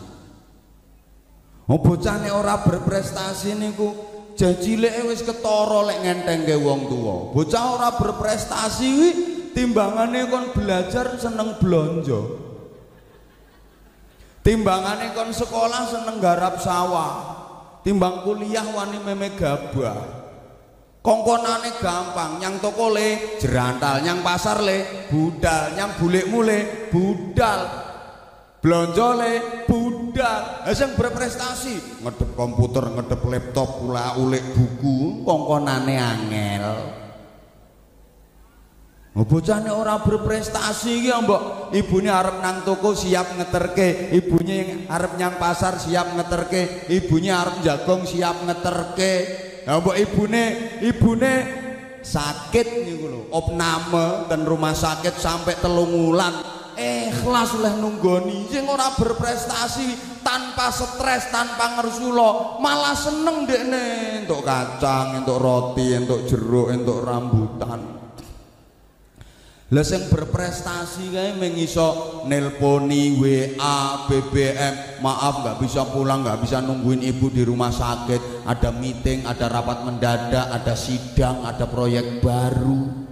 oh bocah ora berprestasi niku. Jajileke wis ketara lek ngentengke wong tua bocah ora berprestasi wi timbangane kon belajar seneng blonjo. Timbangane kon sekolah seneng garap sawah. Timbang kuliah wani meme gabah. Kongkonane gampang nyang toko le jerantal nyang pasar le budal nyang bulik mule budal belanja le budal sing berprestasi ngedep komputer ngedep laptop pula ulik buku. Kongkonane angel. Bocahne ora berprestasi iki mbok. Ibune arep nang toko siap ngeterke ibunya yang arep nyang pasar siap ngeterke ibunya arep jagong siap ngeterke. Ya mbok ibune ibune sakit niku lho, opname dan rumah sakit sampai telung wulan. Ikhlas oleh nunggoni sing ora berprestasi tanpa stres, tanpa ngersula, malah seneng dekne entuk kacang, entuk roti, entuk jeruk, entuk rambutan. Lah sing berprestasi kae mengiso nelponi WA, BBM, maaf nggak bisa pulang, nggak bisa nungguin ibu di rumah sakit, ada meeting, ada rapat mendadak, ada sidang, ada proyek baru.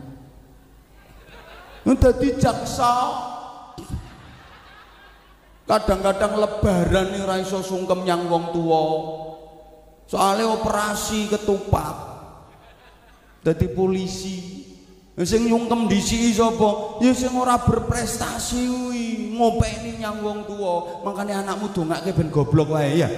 Dadi jaksa. Kadang-kadang lebaran nih ra iso sungkem nyang wong tua. Soalnya operasi ketupat. Jadi polisi sing nyungkem disiki sapa ya sing ora berprestasi kuwi ngopeni nyang wong tuwa makane anakmu dongake ben goblok wae ya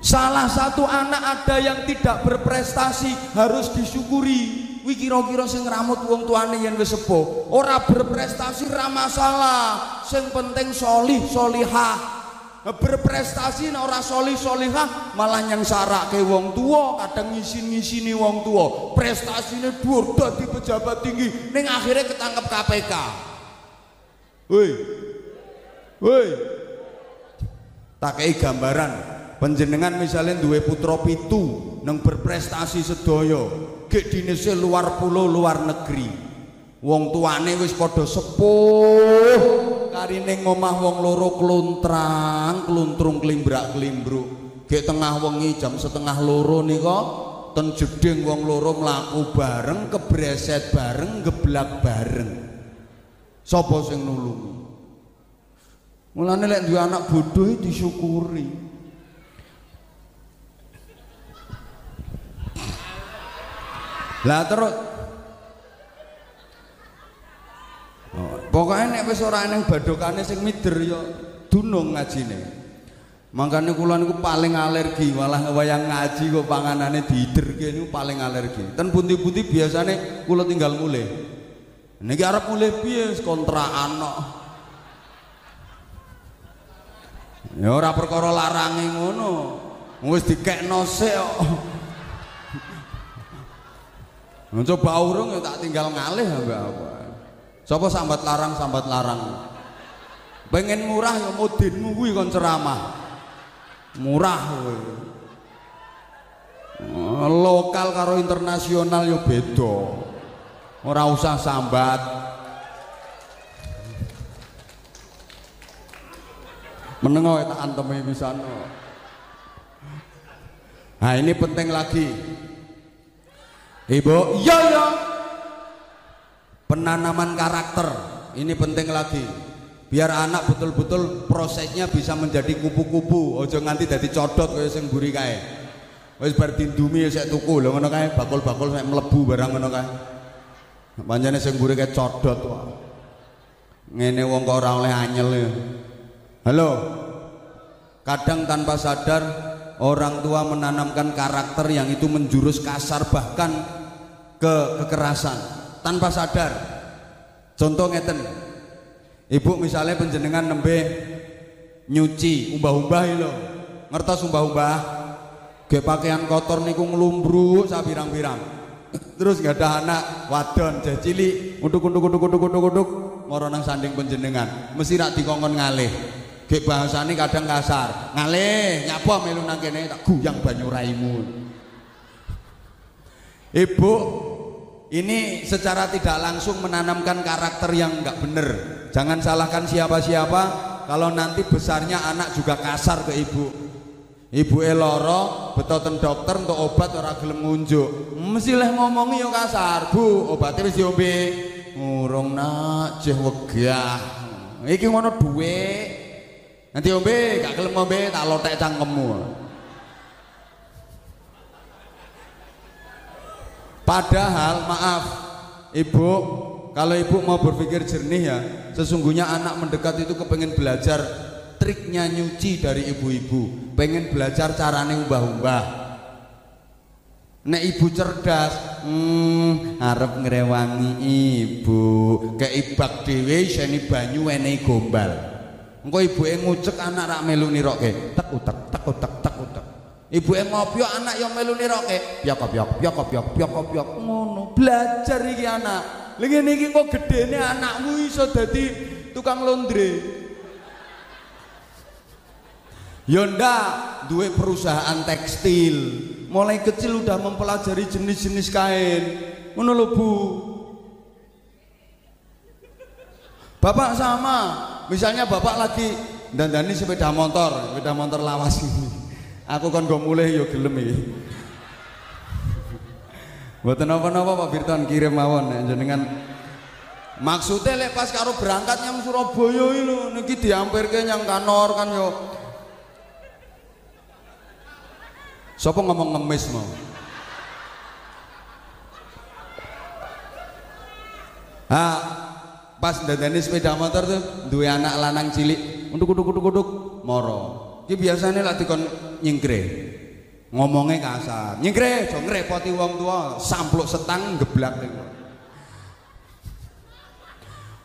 Salah satu anak ada yang tidak berprestasi harus disyukuri. Wi kira-kira sing ngramut wong tuane yen wis sepuh, ora berprestasi ra masalah. Sing penting solih solihah. Berprestasi nek ora solih solihah malah yang ke wong tua kadang ngisin-ngisini wong tua prestasinya dhuwur dadi pejabat tinggi. Ning akhirnya ketangkep KPK woi woi tak kei gambaran. Penjenengan misalnya duwe putra pitu nang berprestasi sedoyo gek dinese luar pulau luar negeri. Wong tuane wis padha sepuh. Karine ngomah wong loro kluntrang kluntrung klimbrak-klimbruk. Gek tengah wengi jam setengah loro nika ten jeding wong loro mlaku bareng kebreset bareng geblak bareng. Sapa sing nulungi mulane lek duwe anak bodoh disyukuri lah terus Pokoknya nek wis ora eneng badokane sing mider ya dunung ngajine. Makanya kula niku paling alergi, malah wayang ngaji kok panganane diiderke niku paling alergi. Ten pundi-pundi biasane kula tinggal mulai. Niki arep mulai piye kontrakan kok. Ya ora perkara larange ngono. Wis dikekno sik kok. Coba urung ya tak tinggal ngalih ambek apa. Sapa sambat larang sambat larang. Pengen murah ya mudinmu kuwi kon ceramah. Murah kowe. Oh, lokal karo internasional ya beda. Ora usah sambat. Menengo tak anteme pisan. Nah ini penting lagi. Ibu, iya ya. Penanaman karakter. Ini penting lagi. Biar anak betul-betul prosesnya bisa menjadi kupu-kupu. Ojo nganti jadi codot kayak sing buri kae. Wis bar dindumi saya tuku. Lho ngono kae. Bakul-bakul saya melebu barang ngono kae. Panjane sing buri kae codot wah ngene wong kok ora oleh anyel ya. Halo. Kadang tanpa sadar orang tua menanamkan karakter yang itu menjurus kasar bahkan ke kekerasan tanpa sadar. Contoh ngeten. Ibu misalnya penjenengan nembe nyuci umbah-umbah lo ngertos umbah-umbah? Ge pakaian kotor niku ngelumbruk sabirang-birang terus nggak ada anak wadon cili untuk untuk untuk untuk untuk untuk moro nang sanding penjenengan. Mesti rak dikongkon ngalih. Ge bahasane kadang kasar. Ngalih nyapa melu nang kene tak guyang banyu raimu ibu ini secara tidak langsung menanamkan karakter yang nggak benar. Jangan salahkan siapa-siapa kalau nanti besarnya anak juga kasar ke ibu. Ibu eloro betoten dokter untuk obat orang gelem ngunjuk. Mesti leh ngomongi yo kasar, Bu. Obatnya wis diombe. Ngurung nak jeh wegah. Iki ngono duwe. Nanti ombe gak gelem ngombe tak lotek cangkemmu. Padahal maaf ibu kalau ibu mau berpikir jernih ya sesungguhnya anak mendekat itu kepengen belajar triknya nyuci dari ibu-ibu pengen belajar carane umbah-umbah Nek ibu cerdas, hmm, arep ngrewangi ibu, keibak dhewe iseni banyu enehi gombal. Engko ibuke ngucek anak rak melu niroke, tek utek, tek. Ibuke ngopi anak yang melu niroke, piok piok, piok piok, piok piok. Ngono, belajar iki anak. Ngene iki kok gedene anakmu iso dadi tukang londre. Yonda dua perusahaan tekstil. Mulai kecil udah mempelajari jenis-jenis kain. Ngono lho Bu. Bapak sama. Misalnya Bapak lagi dandani sepeda motor sepeda motor lawas ini aku kan gak mulai yo gelem iki Mboten napa-napa Pak Birton kirim mawon jenengan Maksudnya lek pas karo berangkat nyang Surabaya iki lho niki diampirke nyang kanor kan yo Sopo ngomong ngemis mau? Ah, pas dadane sepeda motor tuh dua anak lanang cilik, untuk kuduk kuduk kuduk moro. Ki biasanya lah dikon nyingkre. Ngomongnya kasar. Nyingkre, jo ngrepoti wong tua, sampluk setang geblak niku.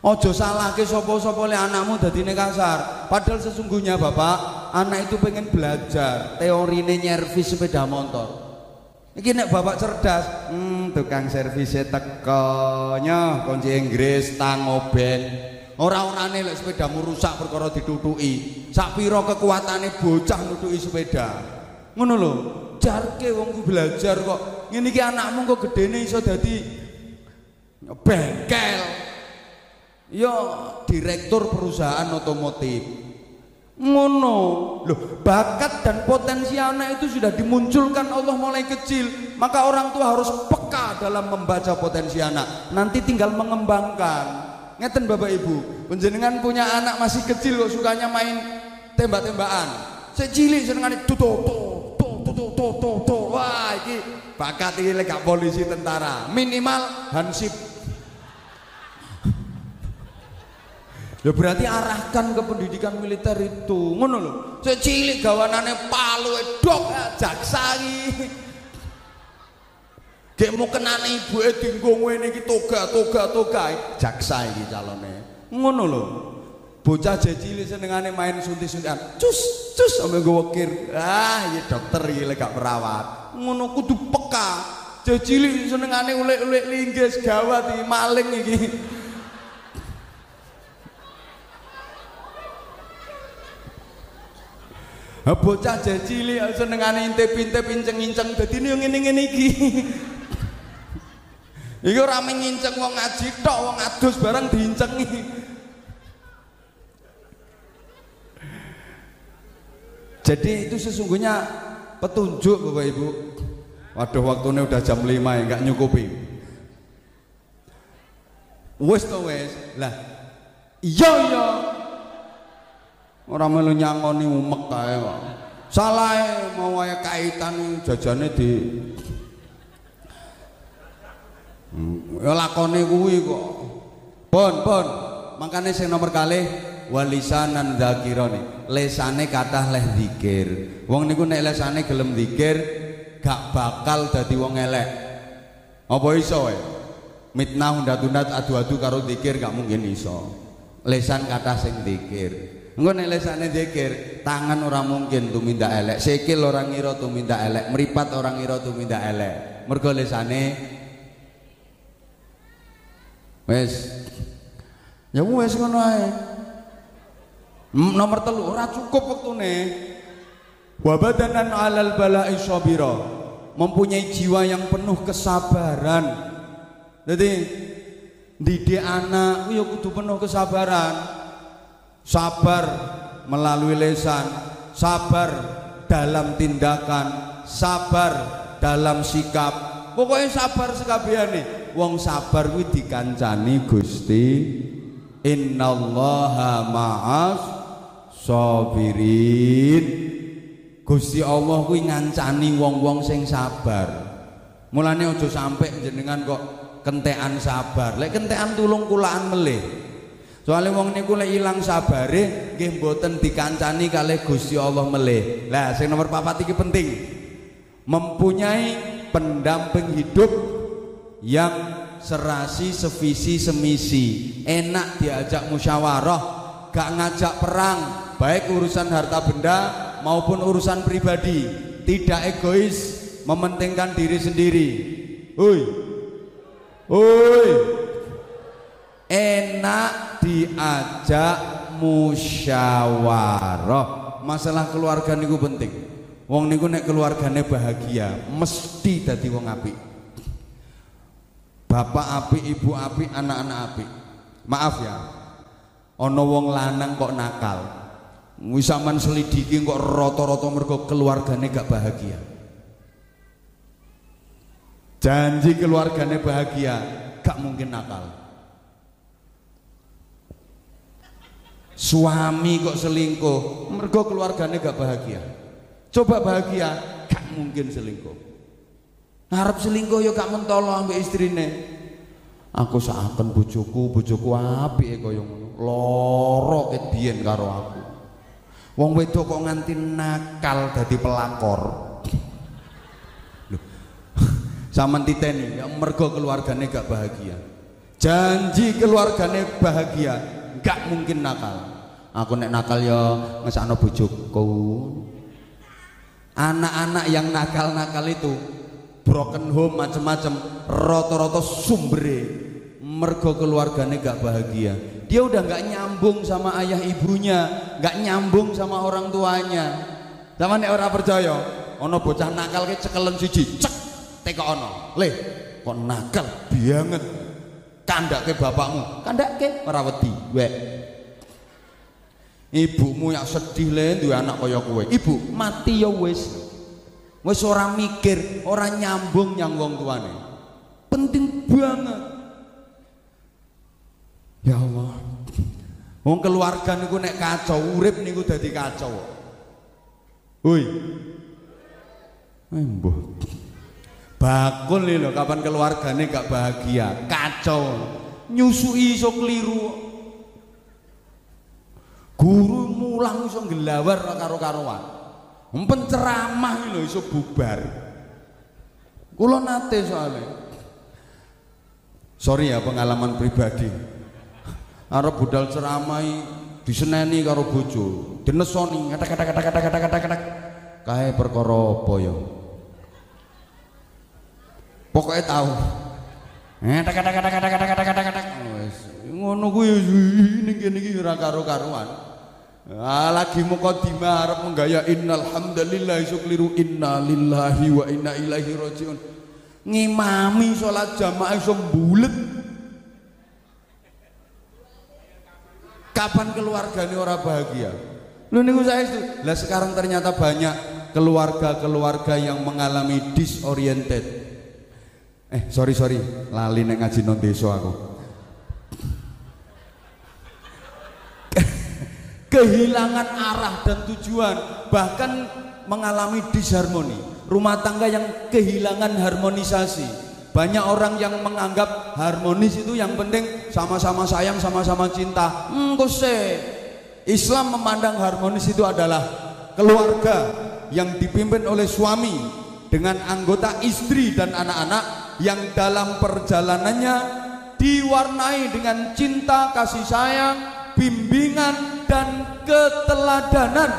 Ojo salah ke sopo-sopo le anakmu dadine kasar. Padahal sesungguhnya Bapak, anak itu pengen belajar teori nyervis sepeda motor. Iki nek bapak cerdas, hmm, tukang servisnya tekonya kunci Inggris tang oben. Ora-orane lek sepedamu rusak perkara ditutuki. Sak pira kekuatane bocah nutuki sepeda. Ngono lho. Jarke wong belajar kok. Ngene iki anakmu kok gedene iso dadi bengkel ya direktur perusahaan otomotif ngono loh bakat dan potensi anak itu sudah dimunculkan Allah mulai kecil maka orang tua harus peka dalam membaca potensi anak nanti tinggal mengembangkan ngeten bapak ibu penjenengan punya anak masih kecil kok sukanya main tembak-tembakan saya cilik senengane tutu tutu tutu tutu tutu wah ini bakat ini lega polisi tentara minimal hansip Ya berarti arahkan ke pendidikan militer itu. Ngono lho. Sik cilik gawanane palu dok jaksa Gek mau kenane ibuke dinggo ngene iki toga toga toga jaksa iki calone. Ngono lho. Bocah cilik senengane main suntik-suntikan. Cus cus sampe gue wekir. Ah, iya dokter iki lek gak perawat. Ngono kudu peka. Cilik senengane ulek-ulek linggis gawat iki maling iki. bocah cilik senengane intip-intip inceng-inceng dadi yo ngene-ngene iki iki ora nginceng wong ngaji tok wong adus barang diincengi. Jadi itu sesungguhnya petunjuk Bapak Ibu. Waduh waktunya udah jam 5 ya nggak nyukupi. Wes to wes. Lah iya iya. Orang melu nyangoni umek kae kok. Salah mau wae kaitan jajane di ya lakone kuwi kok. Pun, pun. Makane sing nomor kalih walisanan dzakirane. Lesane kathah leh zikir. Wong niku nek lesane gelem zikir gak bakal dadi wong elek. Apa iso wae? Mitnah undat-undat adu-adu karo zikir gak mungkin iso. Lesan kata sing zikir. Engko nek lesane zikir, tangan orang mungkin tumindak elek, sikil orang ngira tumindak elek, meripat orang ngira tumindak elek. Mergo lesane wis ya wis ngono ae. Nomor telu ora cukup wektune. Wa badanan alal bala'i sabira. Mempunyai jiwa yang penuh kesabaran. Jadi didik anak ya kudu penuh kesabaran sabar melalui lesan, sabar dalam tindakan, sabar dalam sikap. Pokoknya sabar sekabehane. Wong sabar kuwi dikancani Gusti. Innallaha ma'as sabirin. Gusti Allah kuwi ngancani wong-wong sing sabar. mulane ojo sampai jenengan kok kentekan sabar. Lek kentekan tulung kulaan melih. Soalnya wong niku lek ilang sabare nggih mboten dikancani kalih Gusti Allah melih. Lah sing nomor papat iki penting. Mempunyai pendamping hidup yang serasi sevisi semisi. Enak diajak musyawarah gak ngajak perang. Baik urusan harta benda maupun urusan pribadi. Tidak egois mementingkan diri sendiri. Hui. Hui. Enak diajak musyawarah. Masalah keluarga niku penting. Wong niku nek keluargane bahagia mesti dadi wong apik bapak api, ibu api, anak-anak api. Maaf ya. Ono wong lanang kok nakal. Wisaman selidiki kok roto-roto mergo keluargane gak bahagia. Janji keluargane bahagia, gak mungkin nakal. Suami kok selingkuh, mergo keluargane gak bahagia. Coba bahagia, gak mungkin selingkuh. Ngarep selingkuh ya gak mentolo ambek istrine. Aku seakan bojoku, bojoku apike kaya ngono. Lara ket biyen karo aku. Wong wedok kok nganti nakal dadi pelakor. Saman titeni, ya mergo keluargane gak bahagia. Janji keluargane bahagia, gak mungkin nakal. Aku nek nakal ya ngesakno bojoku. Anak-anak yang nakal-nakal itu broken home macam-macam roto-roto sumbere. Mergo keluarganya gak bahagia. Dia udah gak nyambung sama ayah ibunya gak nyambung sama orang tuanya. Sama nek orang percaya ono bocah nakal ke cekelen siji cek teko ono. Leh kok nakal banget. Kandak ke bapakmu kandak ke merawati wek ibumu yang sedih le dua anak kaya kowe. Ibu mati ya wis wis ora mikir, ora nyambung yang wong tuane. Penting banget. Ya Allah. Wong keluarga niku nek kacau, urip niku dadi kacau. Woi. Embuh. Bakul loh, kapan keluarganya gak bahagia, kacau. Nyusui iso keliru. Guru mulang iso gelawar karo-karoan penceramah lho iso bubar kula nate soalnya sorry ya pengalaman pribadi arep budal ceramai diseneni karo bojo dinesoni kata kata kata kata kae perkara apa ya tahu eh kata kata kata kata kata kata kata ngono kuwi ini gini gini ora karo-karuan Ah, lagi mukadimah arep menggaya innal hamdalillah iso kliru inna lillahi wa inna ilaihi rajiun. Ngimami salat jamaah iso bulet. Kapan keluarganya orang bahagia? Lu niku saya itu. Lah sekarang ternyata banyak keluarga-keluarga yang mengalami disoriented. Eh, sorry sorry, lali nek ngaji non desa aku. Kehilangan arah dan tujuan bahkan mengalami disharmoni. Rumah tangga yang kehilangan harmonisasi. Banyak orang yang menganggap harmonis itu yang penting sama-sama sayang sama-sama cinta. Hmm, Islam memandang harmonis itu adalah keluarga yang dipimpin oleh suami dengan anggota istri dan anak-anak yang dalam perjalanannya diwarnai dengan cinta kasih sayang bimbingan dan keteladanan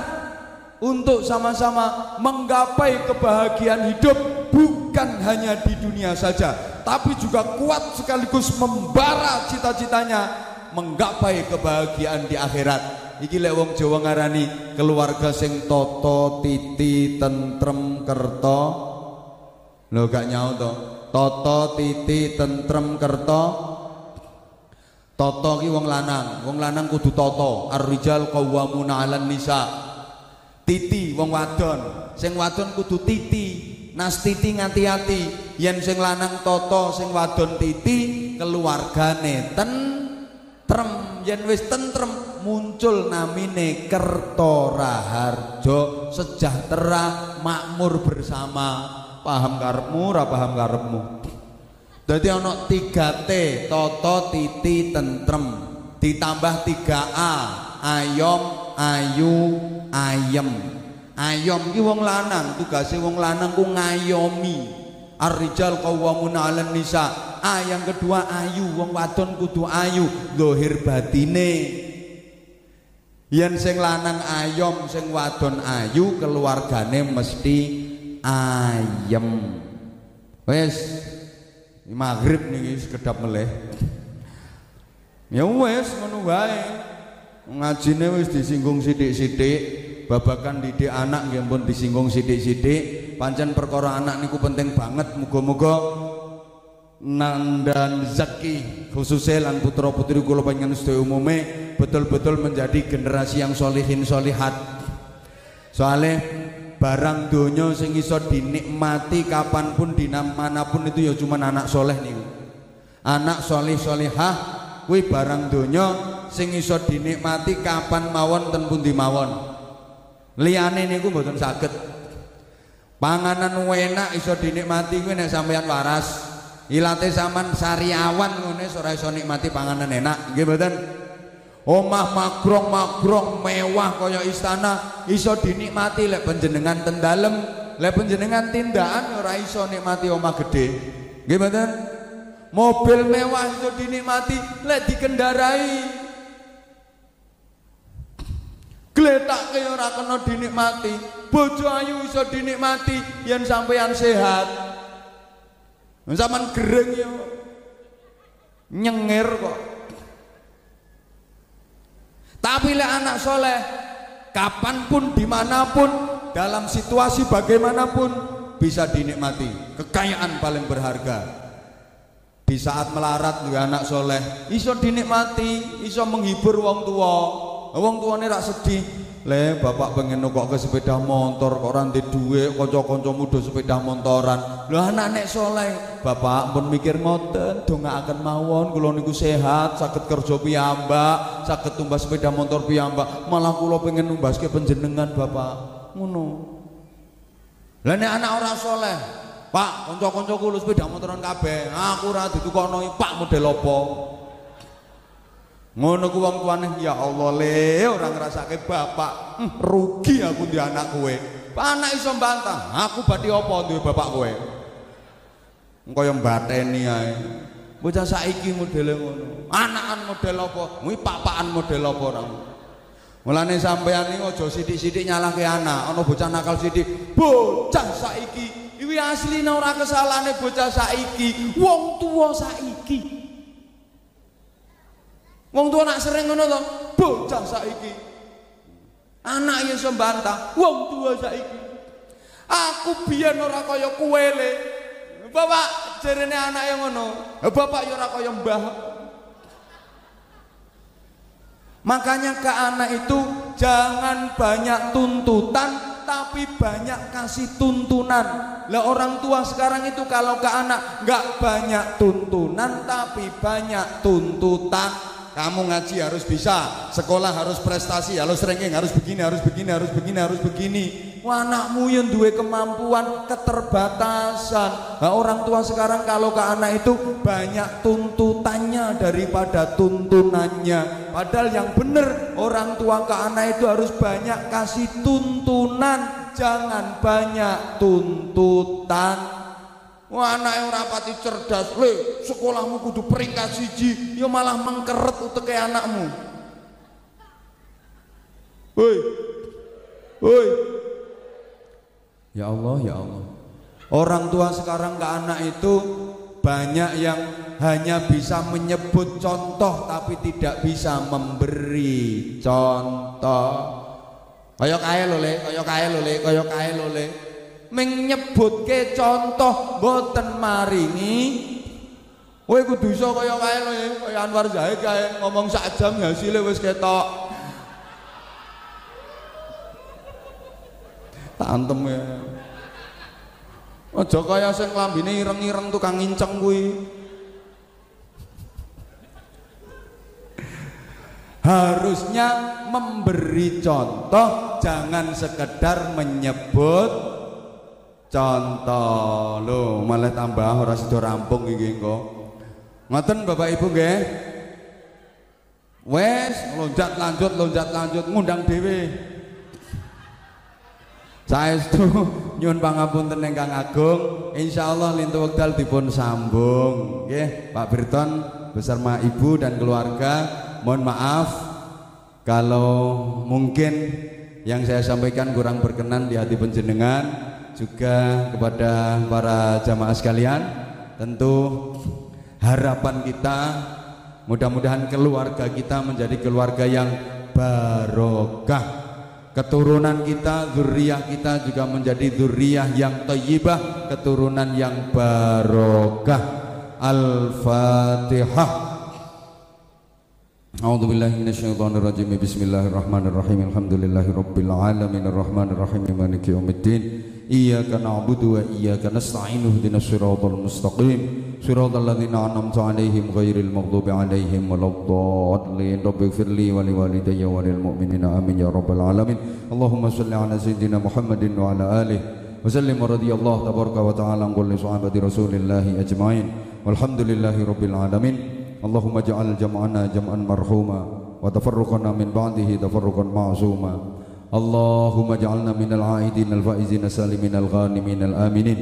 untuk sama-sama menggapai kebahagiaan hidup bukan hanya di dunia saja tapi juga kuat sekaligus membara cita-citanya menggapai kebahagiaan di akhirat. Iki lek wong Jawa ngarani keluarga sing toto titi tentrem kerto. Lho gak nyau to. Toto titi tentrem kerto Toto ki wong lanang, wong lanang kudu toto. Ar-rijal qawwamuna 'alan nisa. Titi wong wadon, sing wadon kudu titi. Nas titi ngati-ati, yen sing lanang toto, sing wadon titi, keluargane tentrem. Yen wis tentrem muncul namine Kerto Raharjo, sejahtera, makmur bersama. paham karepmu ora paham karepmu Dadi ana 3T, toto, titi, tentrem. Ditambah 3A, ayom, ayu, ayem. Ayom ki wong lanang, tugase wong lanang ku ngayomi. Ar-rijal qawwamun 'alan nisa. A yang kedua ayu, wong wadon kudu ayu, zahir batine. Yen sing lanang ayom, sing wadon ayu, keluargane mesti ayem. Wes, maghrib nih sekedap meleh. Ya wes ngono wae. Ngajine wis disinggung sithik-sithik babakan didik anak nggih pun disinggung sithik-sithik. Pancen perkara anak niku penting banget. Muga-muga nandan zaki khususnya lan putra putri kula panjenengan sedaya umume betul-betul menjadi generasi yang solihin solihat soalnya barang donya sing iso dinikmati kapan pun di mana pun itu ya cuma anak soleh nih anak soleh solehah kuwi barang donya sing iso dinikmati kapan mawon ten pundi mawon. Liyane niku mboten saged. Panganan enak iso dinikmati kuwi nek sampeyan waras. Ilate sampean sariawan ngene ora iso nikmati panganan enak. Nggih mboten omah magrong-magrong mewah kaya istana. Iso dinikmati lek panjenengan ten dalem. Lek panjenengan tindakan ora iso nikmati omah gede mboten? Mobil mewah iso dinikmati lek dikendarai. Gletak kaya ora kena dinikmati. Bojo ayu iso dinikmati yen sampeyan sehat. Zaman gereng yo nyengir kok tapi lek anak soleh, kapan pun, di mana pun, dalam situasi bagaimanapun bisa dinikmati. Kekayaan paling berharga. Di saat melarat juga anak soleh, iso dinikmati, iso menghibur wong tua. Wong ini rak sedih, Le, bapak pengen nukok ke sepeda motor, kok ranti duwe, konco-konco muda sepeda motoran. Lho anak nek soleh, bapak pun mikir ngoten, donga akan mawon, kulo niku sehat, sakit kerja piyambak, sakit tumbas sepeda motor piyambak, malah kulo pengen numbas ke penjenengan bapak. Ngono. Lah nek anak orang soleh, Pak, konco-konco kulo sepeda motoran kabeh, aku ora ditukokno Pak model apa? Ngono ku wong tuane ya Allah le ora ngrasake bapak. Hm, rugi aku di anak kowe. Anak iso bantah aku badhe apa duwe bapak kowe? Engko yo mbateni ae. Bocah saiki modele ngono. Anakan model apa? Kuwi papakan model apa ora? Mulane sampean iki aja sithik-sithik nyalahke anak, ana bocah nakal sithik. Bocah saiki, iki asline ora kesalahane bocah saiki, wong tuwa saiki. Wong tua nak sering ngono to, bocah saiki. Anak yang sembantah, wong tua saiki. Aku biyen ora kaya kowe le. Bapak anak yang ngono. Bapak ya ora kaya mbah. Makanya ke anak itu jangan banyak tuntutan tapi banyak kasih tuntunan. Lah orang tua sekarang itu kalau ke anak nggak banyak tuntunan tapi banyak tuntutan kamu ngaji harus bisa, sekolah harus prestasi, harus ranking, harus begini, harus begini, harus begini, harus begini. Wah, anakmu yang dua kemampuan keterbatasan. Nah, orang tua sekarang kalau ke anak itu banyak tuntutannya daripada tuntunannya. Padahal yang benar orang tua ke anak itu harus banyak kasih tuntunan, jangan banyak tuntutan. Wah anak yang rapati cerdas, le sekolahmu kudu peringkat siji, ya malah mengkeret uteke anakmu. Woi, woi. Ya Allah, ya Allah. Orang tua sekarang ke anak itu banyak yang hanya bisa menyebut contoh tapi tidak bisa memberi contoh. Kayak kae lho le, kayak kae lho le, kayak kae lho le menyebutke contoh boten maringi Kowe kudu iso kaya kae lho kaya Anwar Zahid kae ngomong sak jam hasilnya wis ketok. Tantem ya. Aja kaya sing lambene ireng-ireng tukang nginceng kuwi. Harusnya memberi contoh, jangan sekedar menyebut contoh lo malah tambah ora sida rampung iki engko ngoten Bapak Ibu nggih? Wes loncat lanjut loncat lanjut ngundang dhewe. Saestu nyuwun pangapunten ingkang agung. Insyaallah lintu wekdal dipun sambung nggih. Pak Birton bersama Ibu dan keluarga mohon maaf kalau mungkin yang saya sampaikan kurang berkenan di hati penjenengan juga kepada para jamaah sekalian tentu harapan kita mudah-mudahan keluarga kita menjadi keluarga yang barokah keturunan kita zuriyah kita juga menjadi zuriyah yang thayyibah keturunan yang barokah al-fatihah أعوذ بالله من الشيطان الرجيم بسم الله الرحمن الرحيم الحمد لله رب العالمين الرحمن الرحيم مالك يوم الدين إياك نعبد وإياك نستعين اهدنا الصراط المستقيم. صراط الذين أنعمت عليهم غير المغضوب عليهم ولا الضالين. رب اغفر لي ولوالدي وللمؤمنين. آمين يا رب العالمين. اللهم صل على سيدنا محمد وعلى آله. وسلم رضي الله تبارك وتعالى عن كل صحابة رسول الله أجمعين. والحمد لله رب العالمين. اللهم اجعل جمعنا جمعا مرحوما. وتفرقنا من بعده تفرقا معصوما. اللهم اجعلنا من العائدين الفائزين السالمين الغانمين الآمنين.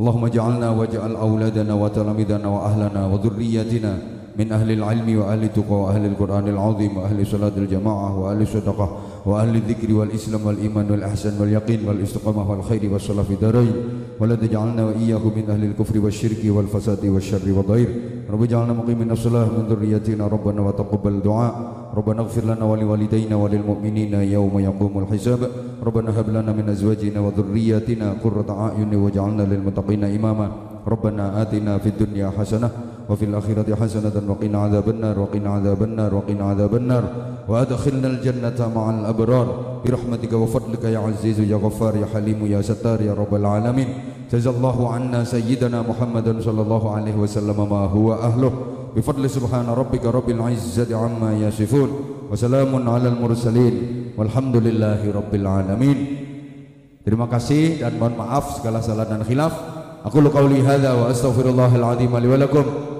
اللهم اجعلنا واجعل أولادنا وتلاميذنا وأهلنا وذرياتنا من أهل العلم وأهل التقوى وأهل القرآن العظيم وأهل صلاة الجماعة وأهل الصدقة وأهل الذكر والإسلام والإيمان والإحسان واليقين والاستقامة والخير والصلاة في دارين. ولا تجعلنا وإياكم من أهل الكفر والشرك والفساد والشر والضير. رب اجعلنا مقيمين الصلاة من ذريتنا ربنا وتقبل دعاء. ربنا اغفر لنا ولوالدينا وللمؤمنين يوم يقوم الحساب. ربنا هب لنا من أزواجنا وذرياتنا قرة أعين واجعلنا للمتقين إماما. ربنا آتنا في الدنيا حسنة وفي الآخرة حسنة وقنا عذاب النار وقنا عذاب النار وقنا عذاب النار. وأدخلنا الجنة مع الأبرار. برحمتك وفضلك يا عزيز يا غفار يا حليم يا ستار يا رب العالمين. جزا الله عنا سيدنا محمد صلى الله عليه وسلم ما هو أهله. بفضل سبحان ربك رب العزة عما يصفون. وسلام على المرسلين. والحمد لله رب العالمين. Terima kasih dan mohon maaf segala salah dan khilaf. Aku qauli hadza wa astaghfirullahal azim li wa.